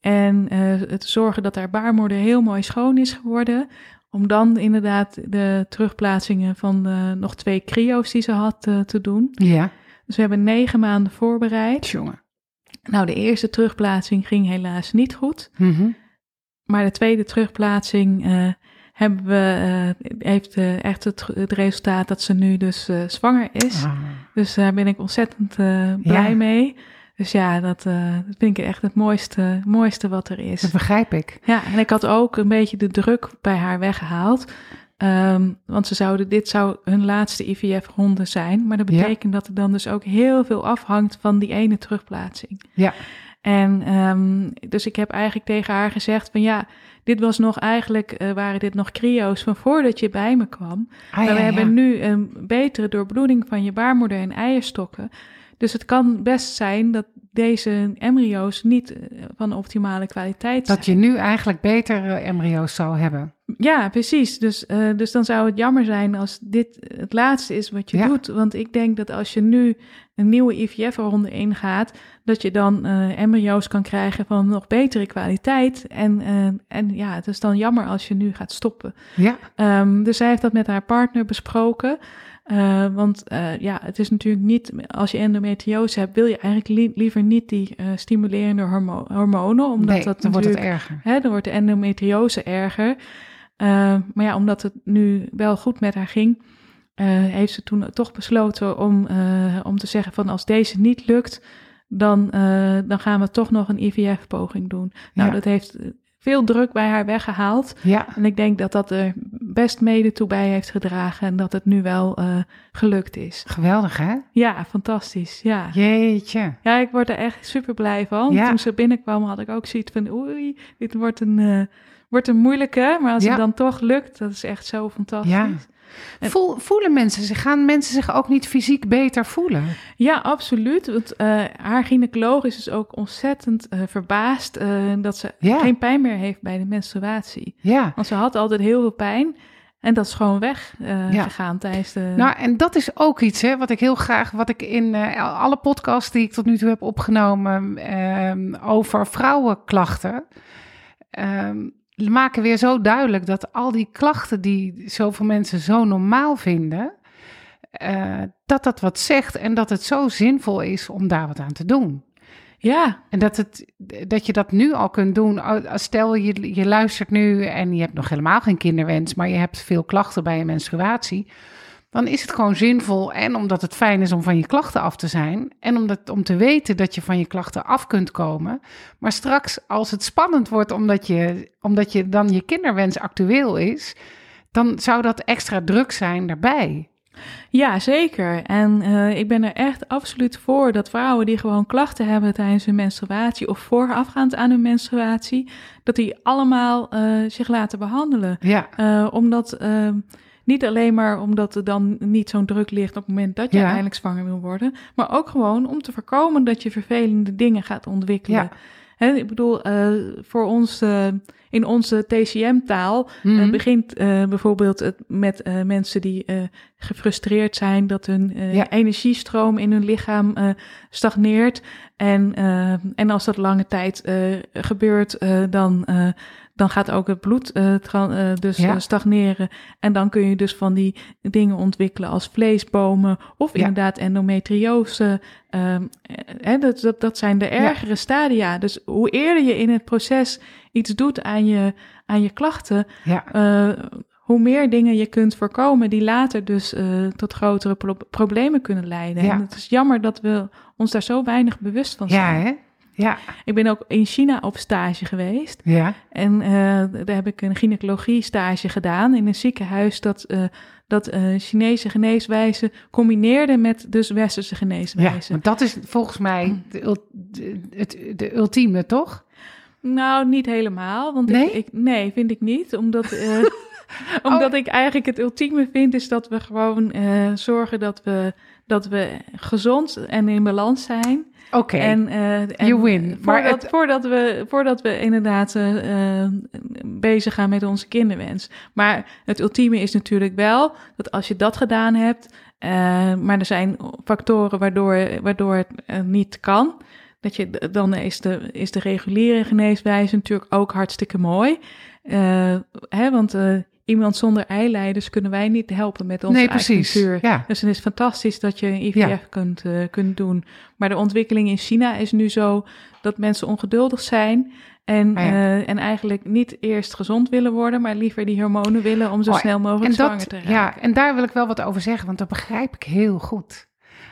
En het zorgen dat haar baarmoeder heel mooi schoon is geworden. Om dan inderdaad de terugplaatsingen van de nog twee cryo's die ze had te doen. ja, Dus we hebben negen maanden voorbereid. jongen. Nou, de eerste terugplaatsing ging helaas niet goed. Mhm. Maar de tweede terugplaatsing hebben we, eh, heeft eh, echt het, het resultaat dat ze nu dus eh, zwanger is. Ah. Dus daar ben ik ontzettend blij Ja. mee. Dus ja, dat, dat vind ik echt het mooiste, mooiste wat er Dat is. begrijp ik. Ja, en ik had ook een beetje de druk bij haar weggehaald. Ehm, want ze zouden, dit zou hun laatste IVF-ronde zijn. Maar dat Ja. betekent dat er dan dus ook heel veel afhangt van die ene terugplaatsing. Ja, En ehm, dus ik heb eigenlijk tegen haar gezegd van ja, dit was nog eigenlijk, eh, waren dit nog cryo's van voordat je bij me kwam. ah, maar ja, we ja. hebben nu een betere doorbloeding van je baarmoeder en eierstokken. Dus het kan best zijn dat deze embryo's niet eh, van optimale kwaliteit zijn. Dat je nu eigenlijk beter eh, embryo's zou hebben. Ja, precies. Dus, eh, dus dan zou het jammer zijn als dit het laatste is wat je Ja. doet. Want ik denk dat als je nu een nieuwe IVF-ronde ingaat, dat je dan eh, embryo's kan krijgen van nog betere kwaliteit. En, eh, en ja, het is dan jammer als je nu gaat stoppen. Ja, Ehm, dus zij heeft dat met haar partner besproken. Eh, want ja, het is natuurlijk niet, als je endometriose hebt, wil je eigenlijk li- liever niet die stimulerende hormo- hormonen. Omdat nee, dat dan wordt het erger. Hè, dan wordt de endometriose erger. Maar ja, omdat het nu wel goed met haar ging, heeft ze toen toch besloten om, om te zeggen van als deze niet lukt, dan, eh, dan gaan we toch nog een IVF-poging doen. Nou, Ja. dat heeft veel druk bij haar weggehaald. Ja, En ik denk dat dat er best mede toe bij heeft gedragen en dat het nu wel eh, gelukt is. geweldig hè? Ja, fantastisch. Ja. Jeetje. Ja, ik word er echt super blij van. Ja. Toen ze binnenkwam had ik ook zoiets van oei, dit wordt een, eh, wordt een moeilijke. Maar als Ja. het dan toch lukt, dat is echt zo fantastisch. Ja. Ja, En- Voel, voelen mensen zich, gaan mensen zich ook niet fysiek beter voelen? absoluut. Want eh, haar gynaecoloog is dus ook ontzettend eh, verbaasd eh, dat ze Ja. geen pijn meer heeft bij de menstruatie. Ja. Want ze had altijd heel veel pijn. En dat is gewoon weg Ja. gegaan tijdens de... Nou, en dat is ook iets hè, wat ik heel graag, wat ik in alle podcasts die ik tot nu toe heb opgenomen ehm, over vrouwenklachten, ehm, maken weer zo duidelijk dat al die klachten die zoveel mensen zo normaal vinden, eh, dat dat wat zegt en dat het zo zinvol is om daar wat aan te doen. Ja, En dat, het, dat je dat nu al kunt doen. Stel, je, je luistert nu en je hebt nog helemaal geen kinderwens, maar je hebt veel klachten bij je menstruatie. Dan is het gewoon zinvol. En omdat het fijn is om van je klachten af te zijn. En omdat, om te weten dat je van je klachten af kunt komen. Maar straks, als het spannend wordt omdat je, omdat je dan je kinderwens actueel is. Dan zou dat extra druk zijn daarbij. Ja, zeker. En eh, ik ben er echt absoluut voor dat vrouwen die gewoon klachten hebben tijdens hun menstruatie of voorafgaand aan hun menstruatie, dat die allemaal eh, zich laten behandelen. Ja, Eh, omdat, eh, niet alleen maar omdat er dan niet zo'n druk ligt op het moment dat je Ja. uiteindelijk zwanger wil worden, maar ook gewoon om te voorkomen dat je vervelende dingen gaat ontwikkelen. Ja. Ik bedoel, eh, voor ons, eh, in onze TCM-taal Mhm. eh, begint eh, bijvoorbeeld het met mensen die gefrustreerd zijn dat hun Ja. energiestroom in hun lichaam stagneert. En, en als dat lange tijd gebeurt, dan, dan gaat ook het bloed eh, eh, dus Ja. eh, stagneren. En dan kun je dus van die dingen ontwikkelen als vleesbomen of Ja. inderdaad endometriose. Eh, hè, dat, dat, dat zijn de ergere stadia. Dus hoe eerder je in het proces iets doet aan je, aan je klachten, ja. hoe meer dingen je kunt voorkomen die later dus tot grotere pro- problemen kunnen leiden. Ja. En het is jammer dat we ons daar zo weinig bewust van ja, zijn. hè? Ja, Ik ben ook in China op stage geweest. ja. En eh, daar heb ik een gynaecologie stage gedaan in een ziekenhuis dat, eh, dat eh, Chinese geneeswijze combineerde met dus westerse Ja, geneeswijze. want dat is volgens mij de, ul- de, het, de ultieme, toch? Nou, niet helemaal. Want Nee? Ik, ik, nee, vind ik niet. Omdat, omdat ik eigenlijk het ultieme vind is dat we gewoon zorgen dat we, dat we gezond en in balans zijn. Oké, En, en You win. Maar Voordat, het- voordat, we, voordat we inderdaad eh, bezig gaan met onze kinderwens. Maar het ultieme is natuurlijk wel dat als je dat gedaan hebt, eh, maar er zijn factoren waardoor, waardoor het niet kan. Dat je, dan is de, is de reguliere geneeswijze natuurlijk ook hartstikke mooi. Hè, want iemand zonder eileiders kunnen wij niet helpen met onze nee, precies. Ja, Dus het is fantastisch dat je een IVF Ja. kunt, eh, kunt doen. Maar de ontwikkeling in China is nu zo dat mensen ongeduldig zijn. En, Ah ja. eh, en eigenlijk niet eerst gezond willen worden, maar liever die hormonen willen om zo Oh, snel mogelijk en, zwanger dat, te raken. ja, en daar wil ik wel wat over zeggen, want dat begrijp ik heel goed.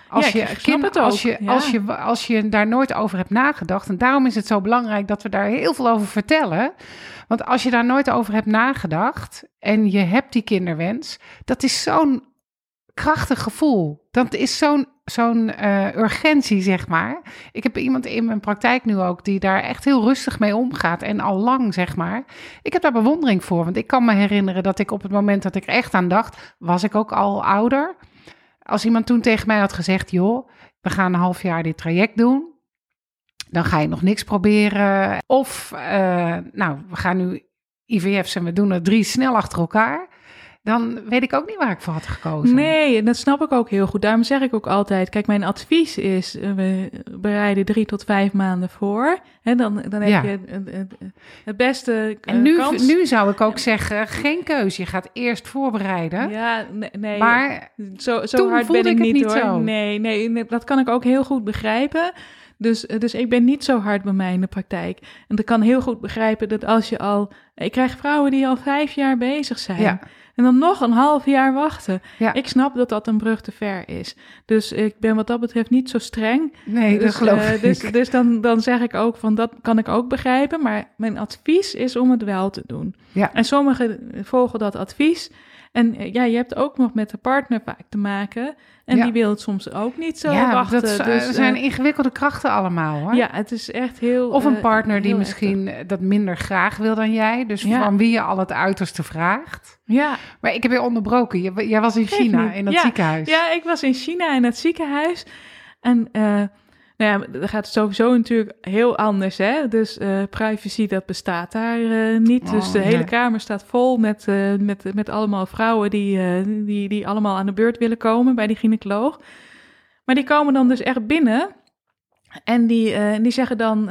Als, Ja, je, ik snap het ook, als, je, ja. als, je, als je daar nooit over hebt nagedacht, en daarom is het zo belangrijk dat we daar heel veel over vertellen. Want als je daar nooit over hebt nagedacht en je hebt die kinderwens, dat is zo'n krachtig gevoel. Dat is zo'n zo'n eh, urgentie, zeg maar. Ik heb iemand in mijn praktijk nu ook die daar echt heel rustig mee omgaat en al lang, zeg maar. Ik heb daar bewondering voor, want ik kan me herinneren dat ik op het moment dat ik er echt aan dacht, was ik ook al ouder. Als iemand toen tegen mij had gezegd, joh, we gaan een half jaar dit traject doen, dan ga je nog niks proberen. Of, eh, nou, we gaan nu IVF's en we doen er drie snel achter elkaar. Dan weet ik ook niet waar ik voor had gekozen. Nee, en dat snap ik ook heel goed. Daarom zeg ik ook altijd: kijk, mijn advies is: eh, we bereiden drie tot vijf maanden voor. Hè, dan, dan heb Ja. je het, beste eh, En nu, kans. nu zou ik ook zeggen, geen keuze. Je gaat eerst voorbereiden. Ja, nee, nee. Maar Zo, zo hard ben ik niet, niet hoor. zo. Nee, nee, dat kan ik ook heel goed begrijpen. Dus, dus ik ben niet zo hard bij mij in de praktijk. En ik kan heel goed begrijpen dat als je al... Ik krijg vrouwen die al vijf jaar bezig zijn. Ja. En dan nog een half jaar wachten. Ja. Ik snap dat dat een brug te ver is. Dus ik ben wat dat betreft niet zo streng. nee, dat dus, geloof eh, ik. dus, dus dan, dan zeg ik ook van dat kan ik ook begrijpen. Maar mijn advies is om het wel te doen. Ja. En sommigen volgen dat advies. En eh, ja, je hebt ook nog met de partner vaak te maken. En Ja. die wil het soms ook niet zo ja, wachten. dat z- dus, zijn eh, ingewikkelde krachten allemaal hoor. ja, het is echt heel... Of een eh, partner die misschien dat minder graag wil dan jij. Dus Ja. van wie je al het uiterste vraagt. Ja, Maar ik heb je onderbroken. Je- Jij was in China, in dat Ja. ziekenhuis. ja, ik was in China in het ziekenhuis. En eh, nou ja, dat gaat sowieso natuurlijk heel anders. Hè? Dus eh, privacy, dat bestaat daar eh, niet. dus Oh, de hele kamer staat vol met, eh, met, met allemaal vrouwen die, die, die allemaal aan de beurt willen komen bij die gynaecoloog. Maar die komen dan dus echt binnen. En die, die zeggen dan,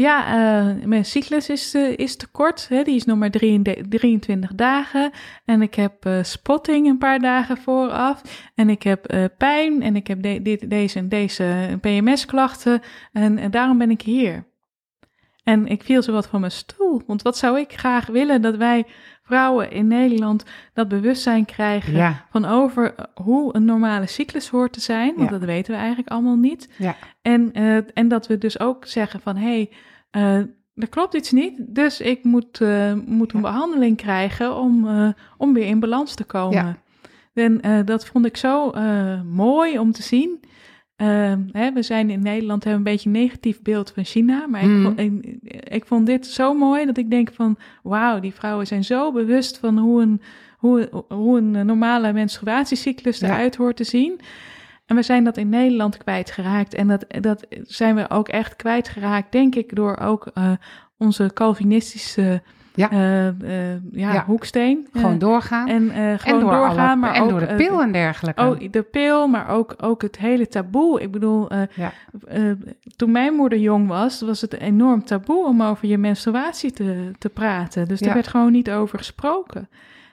Ja, uh, mijn cyclus is, uh, is te kort. Hè? Die is nog maar 23 dagen. En ik heb uh, spotting een paar dagen vooraf. En ik heb pijn. En ik heb deze en deze PMS-klachten. En, en daarom ben ik hier. En ik viel zo wat van mijn stoel. Want wat zou ik graag willen dat wij vrouwen in Nederland dat bewustzijn krijgen van over hoe een normale cyclus hoort te zijn. Want dat weten we eigenlijk allemaal niet. Ja. En, uh, en dat we dus ook zeggen van hé, hey, uh, er klopt iets niet, dus ik moet, uh, moet een behandeling krijgen om, om weer in balans te komen. En dat vond ik zo mooi om te zien. Ehm, hè, we zijn in Nederland hebben een beetje een negatief beeld van China. Maar ik, vond, hmm. ik, ik, vond dit zo mooi dat ik denk van... wauw, die vrouwen zijn zo bewust van hoe een, hoe, hoe een normale menstruatiecyclus eruit hoort te zien. En we zijn dat in Nederland kwijtgeraakt. En dat, dat zijn we ook echt kwijtgeraakt, denk ik... door ook uh, onze Calvinistische ja. Uh, ja, ja, hoeksteen. Gewoon doorgaan. En, gewoon door doorgaan. maar en ook, door de pil en dergelijke. Oh, de pil, maar ook, ook het hele taboe. Ik bedoel, toen mijn moeder jong was, was het enorm taboe om over je menstruatie te, te praten. Dus er werd gewoon niet over gesproken.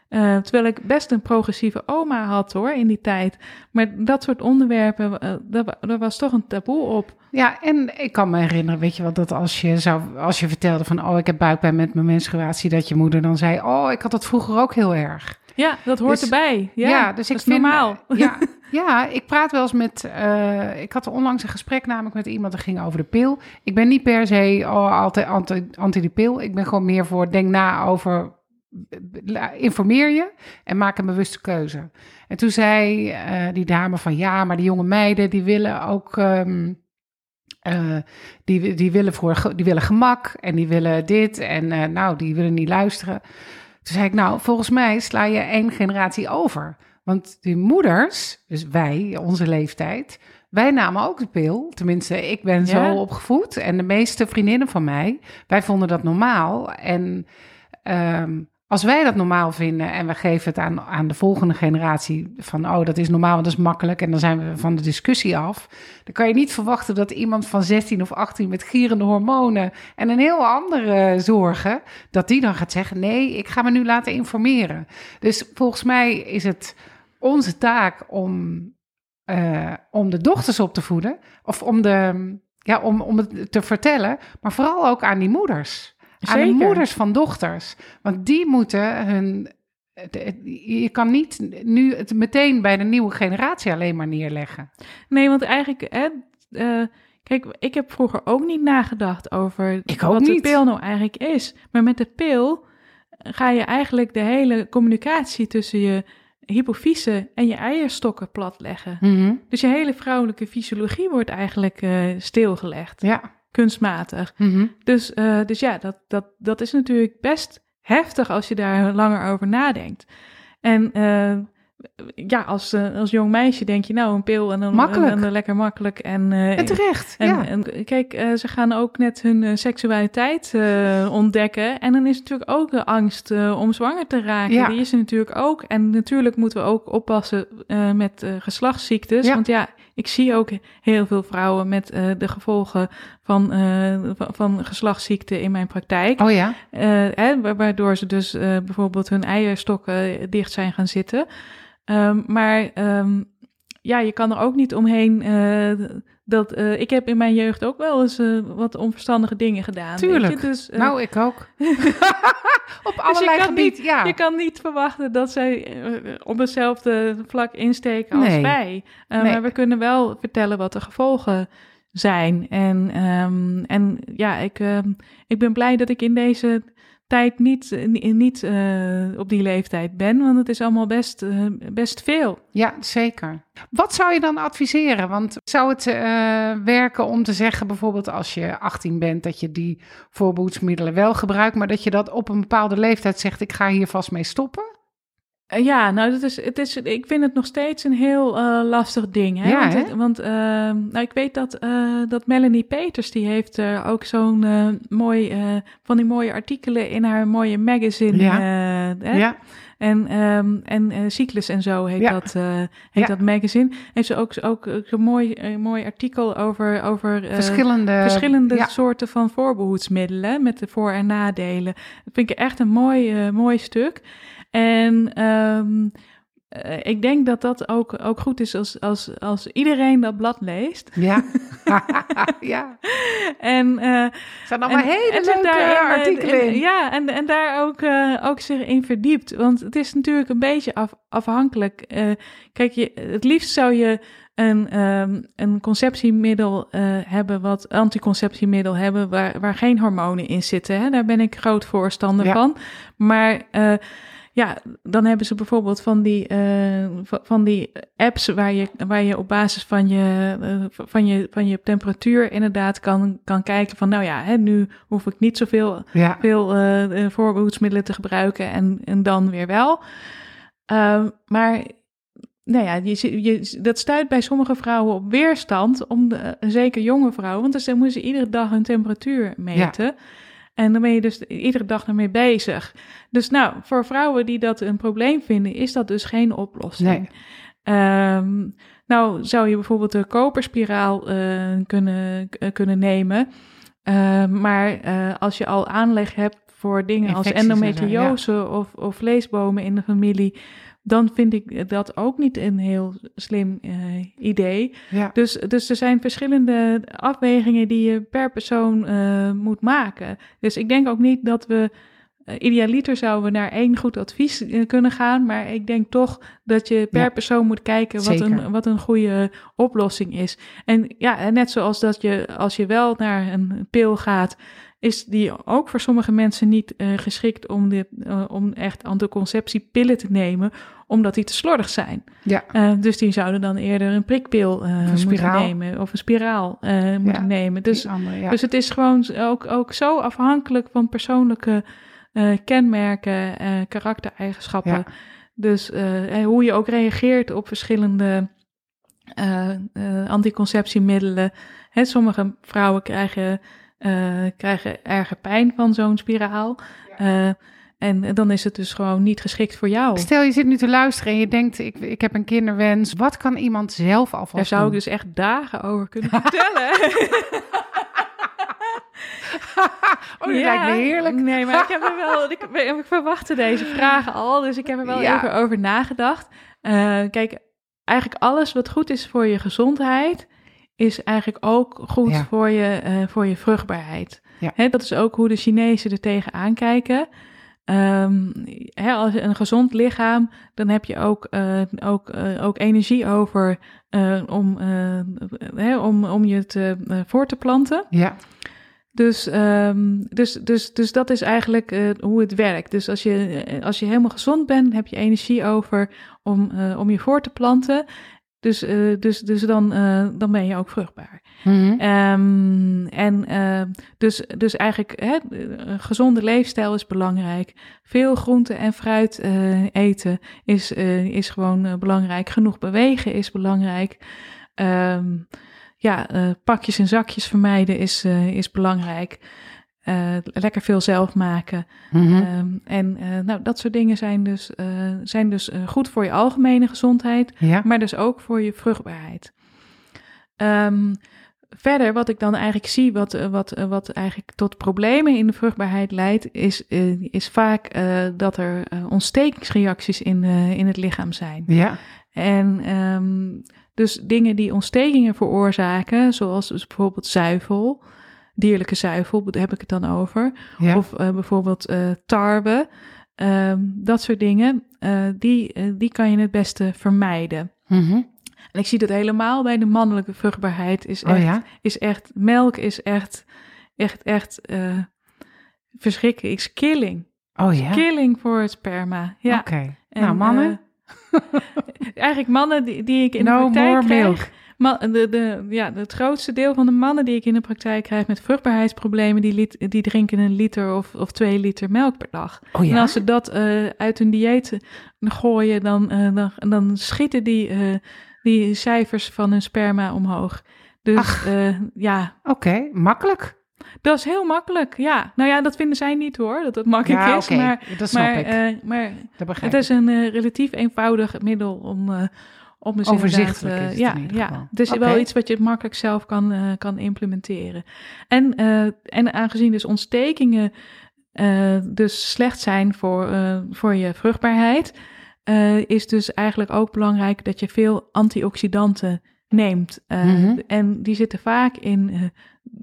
Uh, terwijl ik best een progressieve oma had hoor in die tijd. Maar dat soort onderwerpen, uh, daar, daar, was toch een taboe op. Ja, en ik kan me herinneren, weet je wel, dat als je, zou, als je vertelde van... oh, ik heb buikpijn met mijn menstruatie, dat je moeder dan zei... oh, ik had dat vroeger ook heel erg. Ja, dat hoort dus, erbij. Ja, ja dus ik vind, normaal. Ja, ja, ik praat wel eens met... Uh, ik had onlangs een gesprek namelijk met iemand... dat ging over de pil. Ik ben niet per se oh, altijd anti, anti de pil. Ik ben gewoon meer voor... denk na over informeer je en maak een bewuste keuze. En toen zei uh, die dame van ja, maar die jonge meiden die willen ook. Um, uh, die, die, willen voor, die willen gemak en die willen dit en uh, nou, die willen niet luisteren. Toen zei ik, nou, volgens mij sla je één generatie over. Want die moeders, dus wij, onze leeftijd, wij namen ook de pil. Tenminste, ik ben zo opgevoed. En de meeste vriendinnen van mij, wij vonden dat normaal. En um, als wij dat normaal vinden en we geven het aan, aan de volgende generatie van, oh, dat is normaal, dat is makkelijk en dan zijn we van de discussie af, dan kan je niet verwachten dat iemand van 16 of 18 met gierende hormonen en een heel andere zorgen, dat die dan gaat zeggen, nee, ik ga me nu laten informeren. Dus volgens mij is het onze taak om, uh, om de dochters op te voeden, of om, de, ja, om, om het te vertellen, maar vooral ook aan die moeders. Aan de moeders van dochters. Want die moeten hun. Je kan niet nu het meteen bij de nieuwe generatie alleen maar neerleggen. Nee, want eigenlijk. Hè, uh, kijk, ik heb vroeger ook niet nagedacht over ik wat niet. de pil nou eigenlijk is. Maar met de pil ga je eigenlijk de hele communicatie tussen je hypofyse en je eierstokken platleggen. Mm Dus je hele vrouwelijke fysiologie wordt eigenlijk uh, stilgelegd. Ja kunstmatig. Mhm. dus, uh, dus ja, dat, dat, dat is natuurlijk best heftig als je daar langer over nadenkt. En uh, ja, als, uh, als jong meisje denk je, nou, een pil en dan, makkelijk. En, lekker makkelijk. En, en terecht, en, ja. En, kijk, ze gaan ook net hun seksualiteit ontdekken. En dan is natuurlijk ook de angst om zwanger te raken. Ja. Die is er natuurlijk ook. En natuurlijk moeten we ook oppassen met geslachtsziektes. Ja. Want ja, ik zie ook heel veel vrouwen met uh, de gevolgen van, uh, van geslachtsziekten in mijn praktijk. Oh ja. Uh, hè, waardoor ze dus bijvoorbeeld hun eierstokken dicht zijn gaan zitten. Um, maar um, ja, je kan er ook niet omheen dat uh, ik heb in mijn jeugd ook wel eens uh, wat onverstandige dingen gedaan. Tuurlijk. Weet je? Dus, nou, ik ook. op allerlei dus gebieden, ja. Je kan niet verwachten dat zij op hetzelfde vlak insteken als nee. wij. Nee. Maar we kunnen wel vertellen wat de gevolgen zijn. En, um, en ja, ik, ik ben blij dat ik in deze tijd niet, niet uh, op die leeftijd ben, want het is allemaal best, uh, best veel. Ja, zeker. Wat zou je dan adviseren? Want zou het werken om te zeggen, bijvoorbeeld als je 18 bent, dat je die voorbehoedsmiddelen wel gebruikt, maar dat je dat op een bepaalde leeftijd zegt, ik ga hier vast mee stoppen? Uh, ja, nou, dat is, het is, ik vind het nog steeds een heel uh, lastig ding. Hè? Ja, want het, want uh, nou, ik weet dat, dat Melanie Peters, die heeft ook zo'n mooi, van die mooie artikelen in haar mooie magazine. Ja. Hè? ja. En, ehm, en eh, Cyclus en zo heet, Ja. dat, eh, heet Ja. dat magazine. Heeft ze ook, ook, een mooi, mooi artikel over, over eh, verschillende, verschillende soorten van voorbehoedsmiddelen met de voor- en nadelen. Dat vind ik echt een mooi, eh, mooi stuk. En ehm, eh, ik denk dat dat ook, ook goed is als, als, als iedereen dat blad leest. ja. ja. En, Er zijn allemaal hele en leuke daarin, eh, artikelen en- in. Ja, en, en daar ook, ook zich in verdiept. Want het is natuurlijk een beetje af, afhankelijk. Kijk, je, het liefst zou je een, ehm, een conceptiemiddel hebben, wat anticonceptiemiddel hebben, waar, waar geen hormonen in zitten. Hè? Daar ben ik groot voorstander Ja. van. Maar ja, dan hebben ze bijvoorbeeld van die, eh, va- van die apps waar je, waar je op basis van je, eh, van je, van je temperatuur inderdaad kan, kan kijken van, nou ja, hè, nu hoef ik niet zoveel Ja. veel eh, eh, voorbehoedsmiddelen te gebruiken en, en dan weer wel. Ehm, maar nou ja, je, je, dat stuit bij sommige vrouwen op weerstand, om de, zeker jonge vrouwen, want dan moeten ze iedere dag hun temperatuur meten. En dan ben je dus iedere dag ermee bezig. Dus nou, voor vrouwen die dat een probleem vinden, is dat dus geen oplossing. Nee. Ehm, nou, zou je bijvoorbeeld de koperspiraal eh, kunnen, eh, kunnen nemen. Ehm, maar eh, als je al aanleg hebt voor dingen als Infecties en zo, endometriose of, of vleesbomen in de familie, dan vind ik dat ook niet een heel slim eh, idee. Ja. Dus, dus er zijn verschillende afwegingen die je per persoon eh, moet maken. Dus ik denk ook niet dat we. eh, idealiter zouden we naar één goed advies kunnen gaan. Maar ik denk toch dat je per Ja. persoon moet kijken wat Zeker. een, wat een goede oplossing is. En ja, net zoals dat je als je wel naar een pil gaat. Is die ook voor sommige mensen niet eh, geschikt om, dit, eh, om echt anticonceptiepillen te nemen, omdat die te slordig zijn. Ja. Eh, dus die zouden dan eerder een prikpil eh, moeten nemen of een spiraal moeten Ja, nemen. Dus, andere, ja. dus het is gewoon ook, ook zo afhankelijk van persoonlijke kenmerken, karaktereigenschappen. Ja. Dus hoe je ook reageert op verschillende anticonceptiemiddelen. Hè, sommige vrouwen krijgen, krijgen erge pijn van zo'n spiraal. Eh, en dan is het dus gewoon niet geschikt voor jou. Stel, je zit nu te luisteren en je denkt, ik, ik heb een kinderwens. Wat kan iemand zelf alvast Daar zou ik dus echt dagen over kunnen vertellen. oh, dat lijkt me heerlijk. Nee, maar ik heb er wel. Ik, ik verwachtte deze vragen al, dus ik heb er wel Ja. even over nagedacht. Eh, kijk, eigenlijk alles wat goed is voor je gezondheid, is eigenlijk ook goed Ja. voor, je, eh, voor je vruchtbaarheid. Ja. Hè, dat is ook hoe de Chinezen er tegenaan kijken. Ehm, hè, als je een gezond lichaam, dan heb je ook, eh, ook, eh, ook energie over om, hè, om, om je te, voor te planten. Ja, Dus, ehm, dus, dus, dus dat is eigenlijk hoe het werkt. Dus als je, als je helemaal gezond bent, heb je energie over om, om je voor te planten. Dus, eh, dus, dus dan, eh, dan ben je ook vruchtbaar. Mhm. Ehm, en eh, dus, dus eigenlijk hè, een gezonde leefstijl is belangrijk. Veel groente en fruit eten is, is gewoon belangrijk. Genoeg bewegen is belangrijk. Ehm, ja, pakjes en zakjes vermijden is, is belangrijk. Eh, lekker veel zelf maken. Mhm. Ehm, en eh, nou, dat soort dingen zijn dus, eh, zijn dus goed voor je algemene gezondheid ja. maar dus ook voor je vruchtbaarheid. Ehm, verder, wat ik dan eigenlijk zie, wat, wat, wat eigenlijk tot problemen in de vruchtbaarheid leidt, is, is vaak dat er ontstekingsreacties in, in het lichaam zijn. ja. En ehm, dus dingen die ontstekingen veroorzaken, zoals dus bijvoorbeeld zuivel, dierlijke zuivel, heb ik het dan over, ja. of eh, bijvoorbeeld eh, tarwe, ehm, dat soort dingen, eh, die, die kan je het beste vermijden. Mhm. En ik zie dat helemaal bij de mannelijke vruchtbaarheid. Is echt, Oh ja? is echt melk is echt, echt, echt eh verschrikkelijk. Is killing. Oh ja? Killing voor het sperma. Ja. Oké. Nou, mannen? eigenlijk mannen die, die ik in de no praktijk more krijg. milk. De, de, ja, het grootste deel van de mannen die ik in de praktijk krijg met vruchtbaarheidsproblemen, die, lit- die drinken een liter of, of twee liter melk per dag. Oh En als ze dat eh, uit hun dieet gooien, dan, eh, dan, dan schieten die, eh, die cijfers van hun sperma omhoog. Dus ja, Oké, makkelijk. Dat is heel makkelijk, ja. Nou ja, dat vinden zij niet hoor, dat het makkelijk Ja, is. Maar, dat snap maar, ik. maar Dat begrijp het is een relatief eenvoudig middel om, om dus Overzichtelijk is eh, het in ja, ieder ja, Oké. wel iets wat je makkelijk zelf kan, eh, kan implementeren. En, eh, en aangezien dus ontstekingen eh, dus slecht zijn voor, eh, voor je vruchtbaarheid, eh, is dus eigenlijk ook belangrijk dat je veel antioxidanten neemt. Eh, Mhm. En die zitten vaak in eh,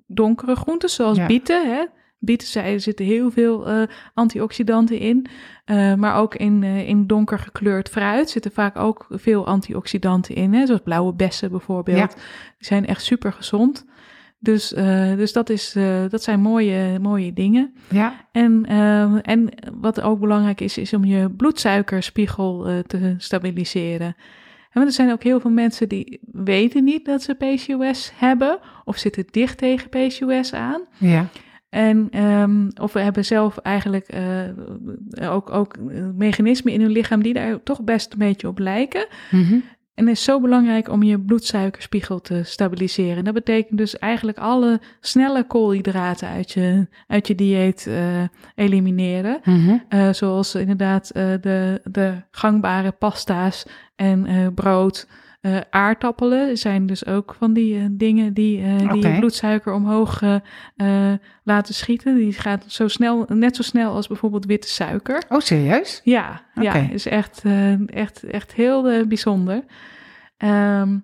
donkere groenten, zoals Ja. bieten. Hè? Bieten zij- er zitten heel veel eh, antioxidanten in. Eh, maar ook in, eh, in donker gekleurd fruit zitten vaak ook veel antioxidanten in. Hè? Zoals blauwe bessen bijvoorbeeld. Ja. Die zijn echt super gezond. Dus, dus dat, is, dat zijn mooie, mooie dingen. Ja, En, eh, en wat ook belangrijk is, is om je bloedsuikerspiegel te stabiliseren. En want er zijn ook heel veel mensen die weten niet dat ze PCOS hebben of zitten dicht tegen PCOS aan. ja. En, ehm, of we hebben zelf eigenlijk eh, ook, ook mechanismen in hun lichaam die daar toch best een beetje op lijken. Mhm. En het is zo belangrijk om je bloedsuikerspiegel te stabiliseren. Dat betekent dus eigenlijk alle snelle koolhydraten uit je, uit je dieet eh, elimineren. Mhm. Eh, zoals inderdaad de, de gangbare pasta's en brood. Eh, aardappelen zijn dus ook van die eh, dingen die, eh, die bloedsuiker omhoog laten schieten. Die gaat zo snel, net zo snel als bijvoorbeeld witte suiker. Oh, serieus? Ja, ja is echt, echt, echt heel bijzonder. Ehm,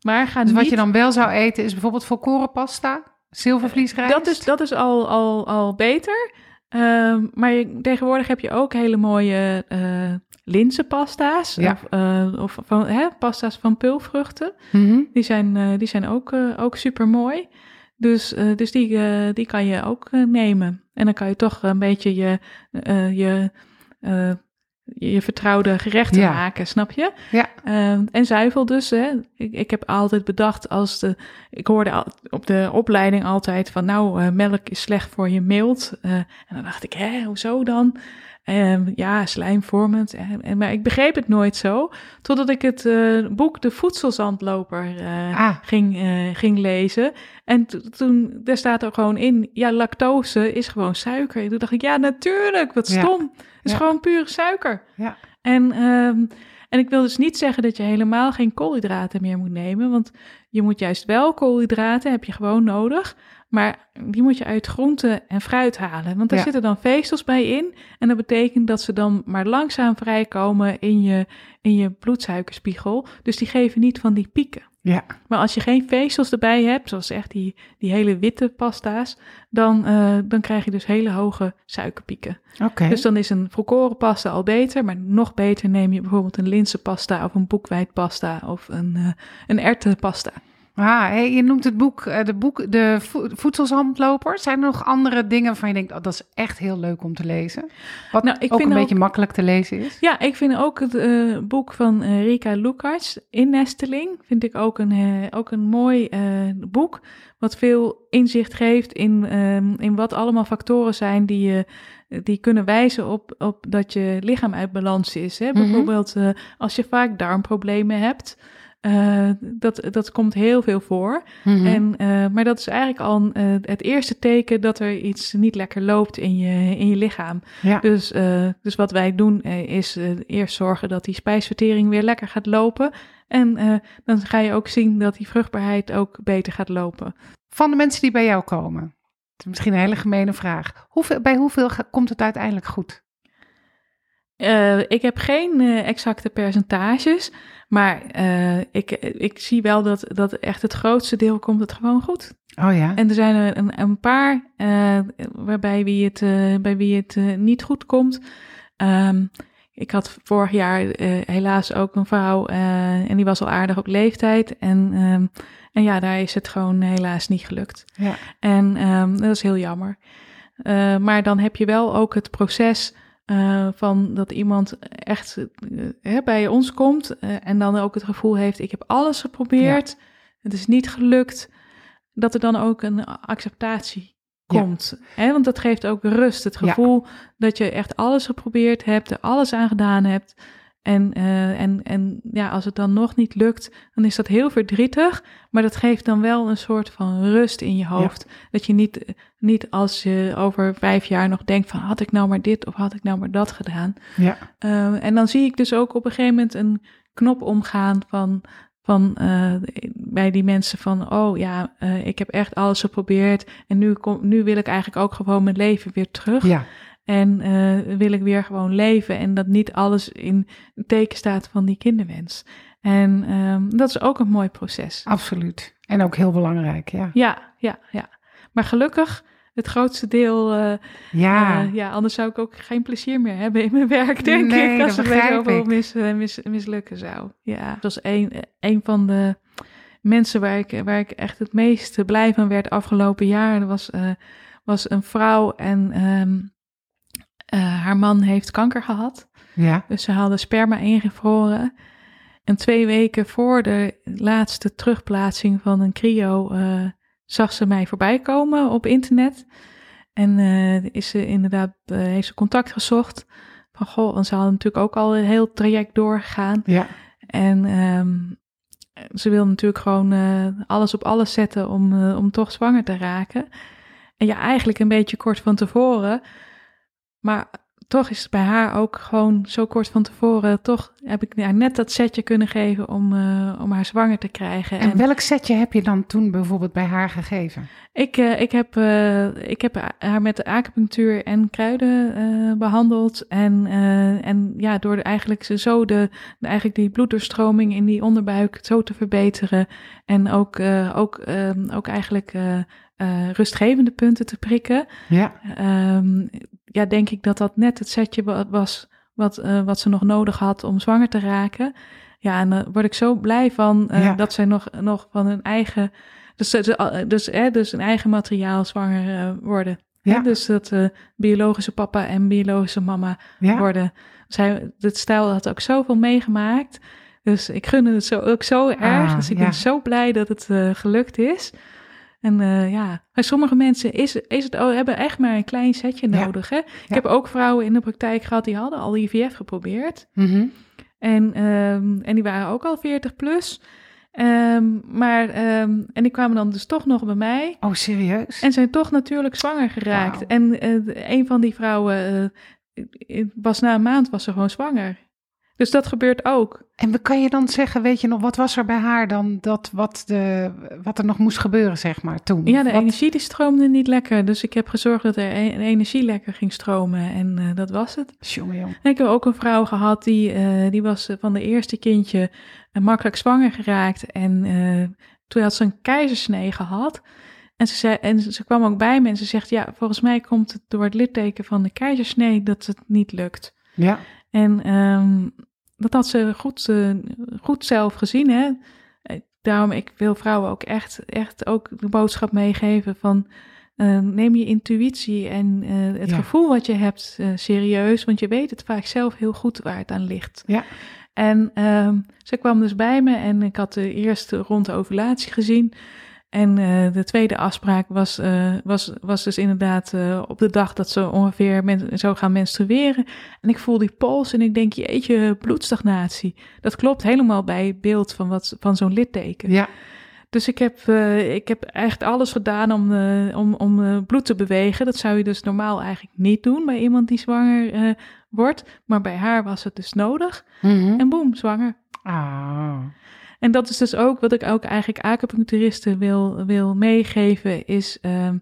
maar ga Dus wat niet... je dan wel zou eten is bijvoorbeeld volkoren pasta, zilvervliesrijst? dat is, dat is al, al, al beter. Ehm, maar je, tegenwoordig heb je ook hele mooie eh linzenpasta's. Ja. Of, eh, of van, hè, pasta's van peulvruchten. Mhm. Die zijn, eh, die zijn ook, ook super mooi. Dus, dus die, die kan je ook nemen. En dan kan je toch een beetje je, je, je vertrouwde gerechten Ja. maken, snap je? Ja. Eh, en zuivel dus. Hè. Ik, ik heb altijd bedacht als de. Ik hoorde al, op de opleiding altijd van. Nou, eh, melk is slecht voor je mild. Eh, en dan dacht ik, hè, hoezo dan? Ehm, ja, slijmvormend. En, en, maar ik begreep het nooit zo. Totdat ik het eh, boek De Voedselzandloper eh, Ah. ging, eh, ging lezen. En to- toen, daar staat er gewoon in, ja, lactose is gewoon suiker. En toen dacht ik, ja, natuurlijk, wat stom. Het is Ja. gewoon pure suiker. Ja. En, ehm, en ik wil dus niet zeggen dat je helemaal geen koolhydraten meer moet nemen. Want je moet juist wel koolhydraten, heb je gewoon nodig. Maar die moet je uit groenten en fruit halen. Want daar Ja. zitten dan vezels bij in. En dat betekent dat ze dan maar langzaam vrijkomen in je, in je bloedsuikerspiegel. Dus die geven niet van die pieken. Ja. Maar als je geen vezels erbij hebt, zoals echt die, die hele witte pasta's, dan, eh, dan krijg je dus hele hoge suikerpieken. Oké. Dus dan is een volkoren pasta al beter, maar nog beter neem je bijvoorbeeld een linzenpasta of een boekwijdpasta of een, eh een erwtenpasta. Ah, hey, je noemt het boek, eh, de, boek de voedselzandloper. Zijn er nog andere dingen waarvan je denkt, oh, dat is echt heel leuk om te lezen? Wat Nou, ik ook vind een ook- beetje makkelijk te lezen is. Ja, ik vind ook het eh, boek van eh, Rika Lukács, Innesteling, vind ik ook een, ook een mooi boek. Wat veel inzicht geeft in, ehm, in wat allemaal factoren zijn die, je die kunnen wijzen op, op dat je lichaam uit balans is. Hè? Mhm. Bijvoorbeeld als je vaak darmproblemen hebt. Eh, dat, dat komt heel veel voor. Mhm. En, eh, maar dat is eigenlijk al eh, het eerste teken dat er iets niet lekker loopt in je, in je lichaam. ja. Dus, dus wat wij doen is eerst zorgen dat die spijsvertering weer lekker gaat lopen. En dan ga je ook zien dat die vruchtbaarheid ook beter gaat lopen. Van de mensen die bij jou komen. Misschien een hele gemene vraag. Hoeveel, bij hoeveel komt het uiteindelijk goed? Eh, ik heb geen eh, exacte percentages, maar eh, ik, ik zie wel dat, dat echt het grootste deel komt het gewoon goed. Oh ja. En er zijn er een, een paar waarbij wie het, bij wie het niet goed komt. Ehm, ik had vorig jaar helaas ook een vrouw en die was al aardig op leeftijd. En, ehm, en ja, daar is het gewoon helaas niet gelukt. ja. En ehm, dat is heel jammer. Maar dan heb je wel ook het proces eh, van dat iemand echt eh, bij ons komt eh, en dan ook het gevoel heeft: ik heb alles geprobeerd, het is niet gelukt. Dat er dan ook een acceptatie Ja. komt. Hè? Want dat geeft ook rust. Het Ja. gevoel dat je echt alles geprobeerd hebt, er alles aan gedaan hebt. En, en, en ja, als het dan nog niet lukt, dan is dat heel verdrietig. Maar dat geeft dan wel een soort van rust in je hoofd. Dat je niet, niet als je over vijf jaar nog denkt van had ik nou maar dit of had ik nou maar dat gedaan. Ja. Uh, en dan zie ik dus ook op een gegeven moment een knop omgaan van, van uh, bij die mensen van, oh ja, uh, ik heb echt alles geprobeerd en nu, kom, nu wil ik eigenlijk ook gewoon mijn leven weer terug. Ja. En uh, wil ik weer gewoon leven en dat niet alles in teken staat van die kinderwens. En um, dat is ook een mooi proces. Absoluut. En ook heel belangrijk, ja. Ja, ja, ja. Maar gelukkig, het grootste deel. Uh, ja. Uh, ja, anders zou ik ook geen plezier meer hebben in mijn werk, denk nee, ik. Als dat het zoveel mis, mis, mislukken zou. Ja, dat was een, een van de mensen waar ik, waar ik echt het meest blij van werd afgelopen jaar. Dat was, uh, was een vrouw en um, haar man heeft kanker gehad. Ja. Dus ze haalde sperma ingevroren. En twee weken voor de laatste terugplaatsing van een cryo zag ze mij voorbij komen op internet. En uh, is ze inderdaad, uh, heeft ze contact gezocht. Van goh, want ze hadden natuurlijk ook al een heel traject doorgegaan. Ja. En um, ze wilde natuurlijk gewoon alles op alles zetten om, om toch zwanger te raken. En ja, eigenlijk een beetje kort van tevoren. Maar toch is het bij haar ook gewoon zo kort van tevoren. Toch heb ik haar net dat setje kunnen geven om, uh, om haar zwanger te krijgen. En, en, welk setje heb je dan toen bijvoorbeeld bij haar gegeven? Ik, uh, ik, heb, uh, ik heb haar met de acupunctuur en kruiden behandeld. En, en ja, door eigenlijk zo de, de, eigenlijk die bloeddoorstroming in die onderbuik zo te verbeteren. En ook, ook, ook eigenlijk rustgevende punten te prikken. Ja. Um, ja, denk ik dat dat net het setje was wat, uh, wat ze nog nodig had om zwanger te raken. Ja, en daar word ik zo blij van uh, ja. dat zij nog, nog van hun eigen, dus, dus, eh, dus een eigen materiaal zwanger uh, worden. Ja. Hè? Dus dat biologische papa en biologische mama ja. worden. Zij, dit stijl had ook zoveel meegemaakt. Dus ik gun het zo, ook zo erg. Ah, dus ik ja. ben zo blij dat het gelukt is. En uh, ja, bij sommige mensen is, is het, oh, hebben echt maar een klein setje Ja. nodig. Hè? Ik Ja. heb ook vrouwen in de praktijk gehad die hadden al IVF geprobeerd. Mhm. En, ehm, en die waren ook al 40 plus. Ehm, maar, ehm, en die kwamen dan dus toch nog bij mij. Oh, serieus? En zijn toch natuurlijk zwanger geraakt. En eh, een van die vrouwen eh, was na een maand was ze gewoon zwanger. Dus dat gebeurt ook. En kan je dan zeggen, weet je nog, wat was er bij haar dan dat wat, de, wat er nog moest gebeuren, zeg maar, toen? Ja, de Wat- energie die stroomde niet lekker. Dus ik heb gezorgd dat er e- energie lekker ging stromen. En eh, dat was het. Jongen, jong. En ik heb ook een vrouw gehad die, eh, die was eh, van de eerste kindje eh, makkelijk zwanger geraakt. En toen had ze een keizersnee gehad. En ze, zei, en ze kwam ook bij me en ze zegt, ja, volgens mij komt het door het litteken van de keizersnee dat het niet lukt. Ja, En ehm, dat had ze goed, eh, goed zelf gezien. Hè? Eh, Daarom, ik wil vrouwen ook echt, echt ook de boodschap meegeven van... eh, neem je intuïtie en het Ja. gevoel wat je hebt serieus. Want je weet het vaak zelf heel goed waar het aan ligt. Ja. En ehm, ze kwam dus bij me en ik had de eerste ronde ovulatie gezien. En eh, de tweede afspraak was, eh, was, was dus inderdaad eh, op de dag dat ze ongeveer men, zou gaan menstrueren. En ik voel die pols en ik denk, jeetje, bloedstagnatie. Dat klopt helemaal bij het beeld van, wat, van zo'n litteken. ja, Dus ik heb, ik heb echt alles gedaan om, om, om bloed te bewegen. Dat zou je dus normaal eigenlijk niet doen bij iemand die zwanger wordt. Maar bij haar was het dus nodig. Mhm. En boem, zwanger. Ah, En dat is dus ook wat ik ook eigenlijk acupuncturisten wil, wil meegeven, is ehm,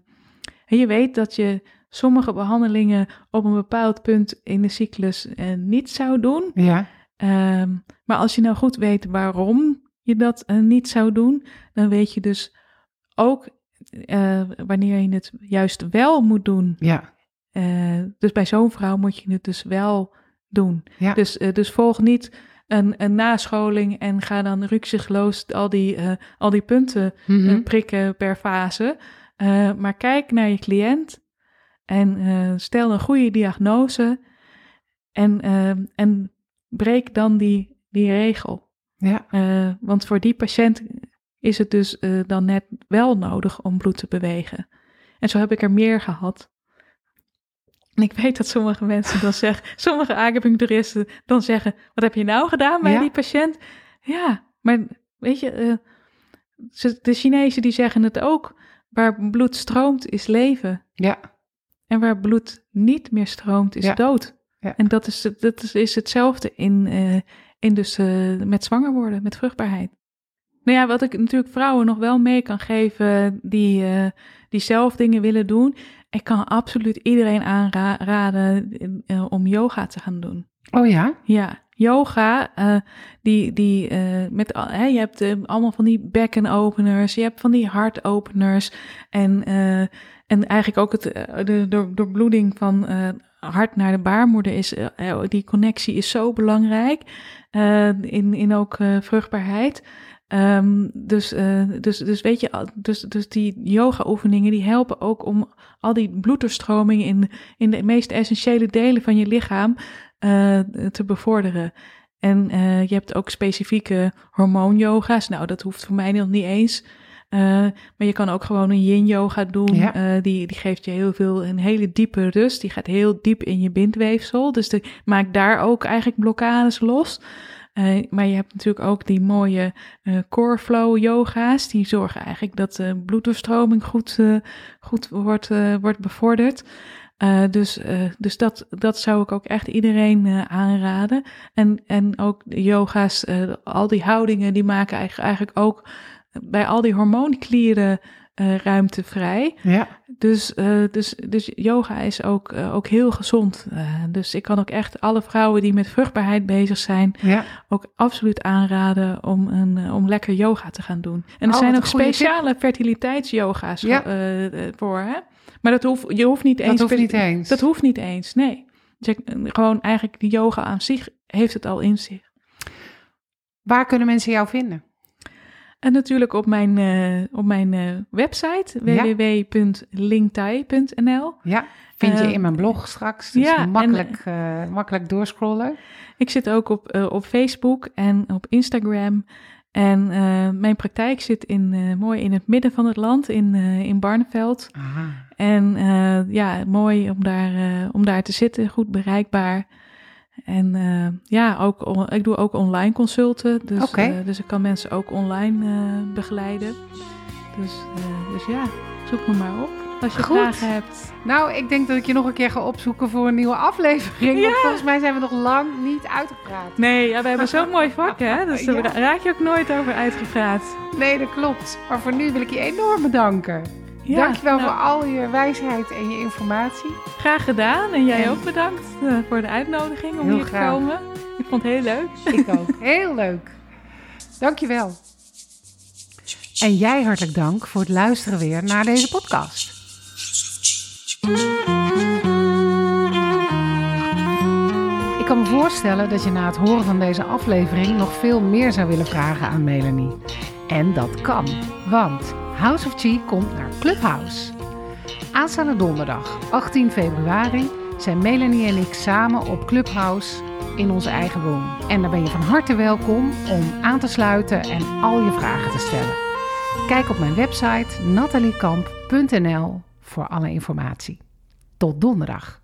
je weet dat je sommige behandelingen op een bepaald punt in de cyclus eh, niet zou doen. ja, Ehm, maar als je nou goed weet waarom je dat eh, niet zou doen, dan weet je dus ook eh, wanneer je het juist wel moet doen. ja, dus bij zo'n vrouw moet je het dus wel doen. Ja. Dus, dus volg niet een, een nascholing en ga dan rukzichtloos al die, eh, al die punten Mhm. eh, prikken per fase. Eh, maar kijk naar je cliënt en stel een goede diagnose en, en breek dan die, die regel. ja, want voor die patiënt is het dus dan net wel nodig om bloed te bewegen. En zo heb ik er meer gehad. En ik weet dat sommige mensen dan zeggen, sommige acupuncturisten dan zeggen, wat heb je nou gedaan bij Ja. die patiënt? Ja, maar weet je, eh, ze- de Chinezen die zeggen het ook, waar bloed stroomt is leven. Ja, En waar bloed niet meer stroomt is Ja. dood. Ja. En dat is, dat is, is hetzelfde in, eh, in dus, eh, met zwanger worden, met vruchtbaarheid. Nou ja, wat ik natuurlijk vrouwen nog wel mee kan geven die, die zelf dingen willen doen. Ik kan absoluut iedereen aanraden eh, om yoga te gaan doen. oh ja? Ja, yoga, eh, die, die eh, met, hè, je hebt allemaal van die bekkenopeners, je hebt van die hartopeners en, en eigenlijk ook het, de, de doorbloeding van hart naar de baarmoeder is, eh, die connectie is zo belangrijk in, in ook vruchtbaarheid. Ehm, dus, eh, dus, dus weet je, dus, dus die yoga-oefeningen die helpen ook om al die bloeddoorstroming in, in de meest essentiële delen van je lichaam eh, te bevorderen. En eh, je hebt ook specifieke hormoon-yoga's. Nou, dat hoeft voor mij nog niet eens. Maar je kan ook gewoon een yin-yoga doen. Ja. Die, die geeft je heel veel, een hele diepe rust. Die gaat heel diep in je bindweefsel. Dus die maakt daar ook eigenlijk blokkades los. Eh, maar je hebt natuurlijk ook die mooie eh, core flow yoga's. Die zorgen eigenlijk dat de bloeddoorstroming goed, eh, goed wordt, wordt bevorderd. Dus dus dat, dat zou ik ook echt iedereen aanraden. En, en ook yoga's, al die houdingen, die maken eigenlijk ook bij al die hormoonklieren eh, ruimte vrij. Ja. Dus, eh, dus, dus yoga is ook, eh, ook heel gezond. Dus ik kan ook echt alle vrouwen die met vruchtbaarheid bezig zijn, Ja. ook absoluut aanraden om, een, om lekker yoga te gaan doen. En er Oh, zijn ook speciale fertiliteitsyoga's Ja. voor. Hè? Maar dat hoeft, je hoeft niet eens. Dat hoeft niet eens. Dat hoeft niet eens, nee. Dus gewoon eigenlijk die yoga aan zich heeft het al in zich. Waar kunnen mensen jou vinden? En natuurlijk op mijn, eh, op mijn eh, website Ja. www.lingtai.nl. Ja, vind je Eh, in mijn blog straks. Dus ja, makkelijk, makkelijk doorscrollen. Ik zit ook op, op Facebook en op Instagram. En mijn praktijk zit in, mooi in het midden van het land, in, in Barneveld. Aha. En ja, mooi om daar, om daar te zitten, goed bereikbaar. En eh, ja, ook, on- ik doe ook online consulten. Dus, eh, dus ik kan mensen ook online eh, begeleiden. Dus, dus ja, zoek me maar op als je Goed. vragen hebt. Nou, ik denk dat ik je nog een keer ga opzoeken voor een nieuwe aflevering. Want volgens mij zijn we nog lang niet uitgepraat. Nee, ja, we hebben zo'n mooi vak, hè? Dus daar Ja. raak je ook nooit over uitgepraat. Nee, dat klopt. Maar voor nu wil ik je enorm bedanken. Ja, Dankjewel nou, voor al je wijsheid en je informatie. Graag gedaan. En jij En- ook bedankt eh, voor de uitnodiging om Heel hier graag. te komen. Ik vond het heel leuk. Ik ook. Heel leuk. Dankjewel. En jij hartelijk dank voor het luisteren weer naar deze podcast. Ik kan me voorstellen dat je na het horen van deze aflevering nog veel meer zou willen vragen aan Melanie. En dat kan, want House of Chi komt naar Clubhouse. Aanstaande donderdag, 18 februari, zijn Melanie en ik samen op Clubhouse in onze eigen room. En daar ben je van harte welkom om aan te sluiten en al je vragen te stellen. Kijk op mijn website nataliekamp.nl voor alle informatie. Tot donderdag.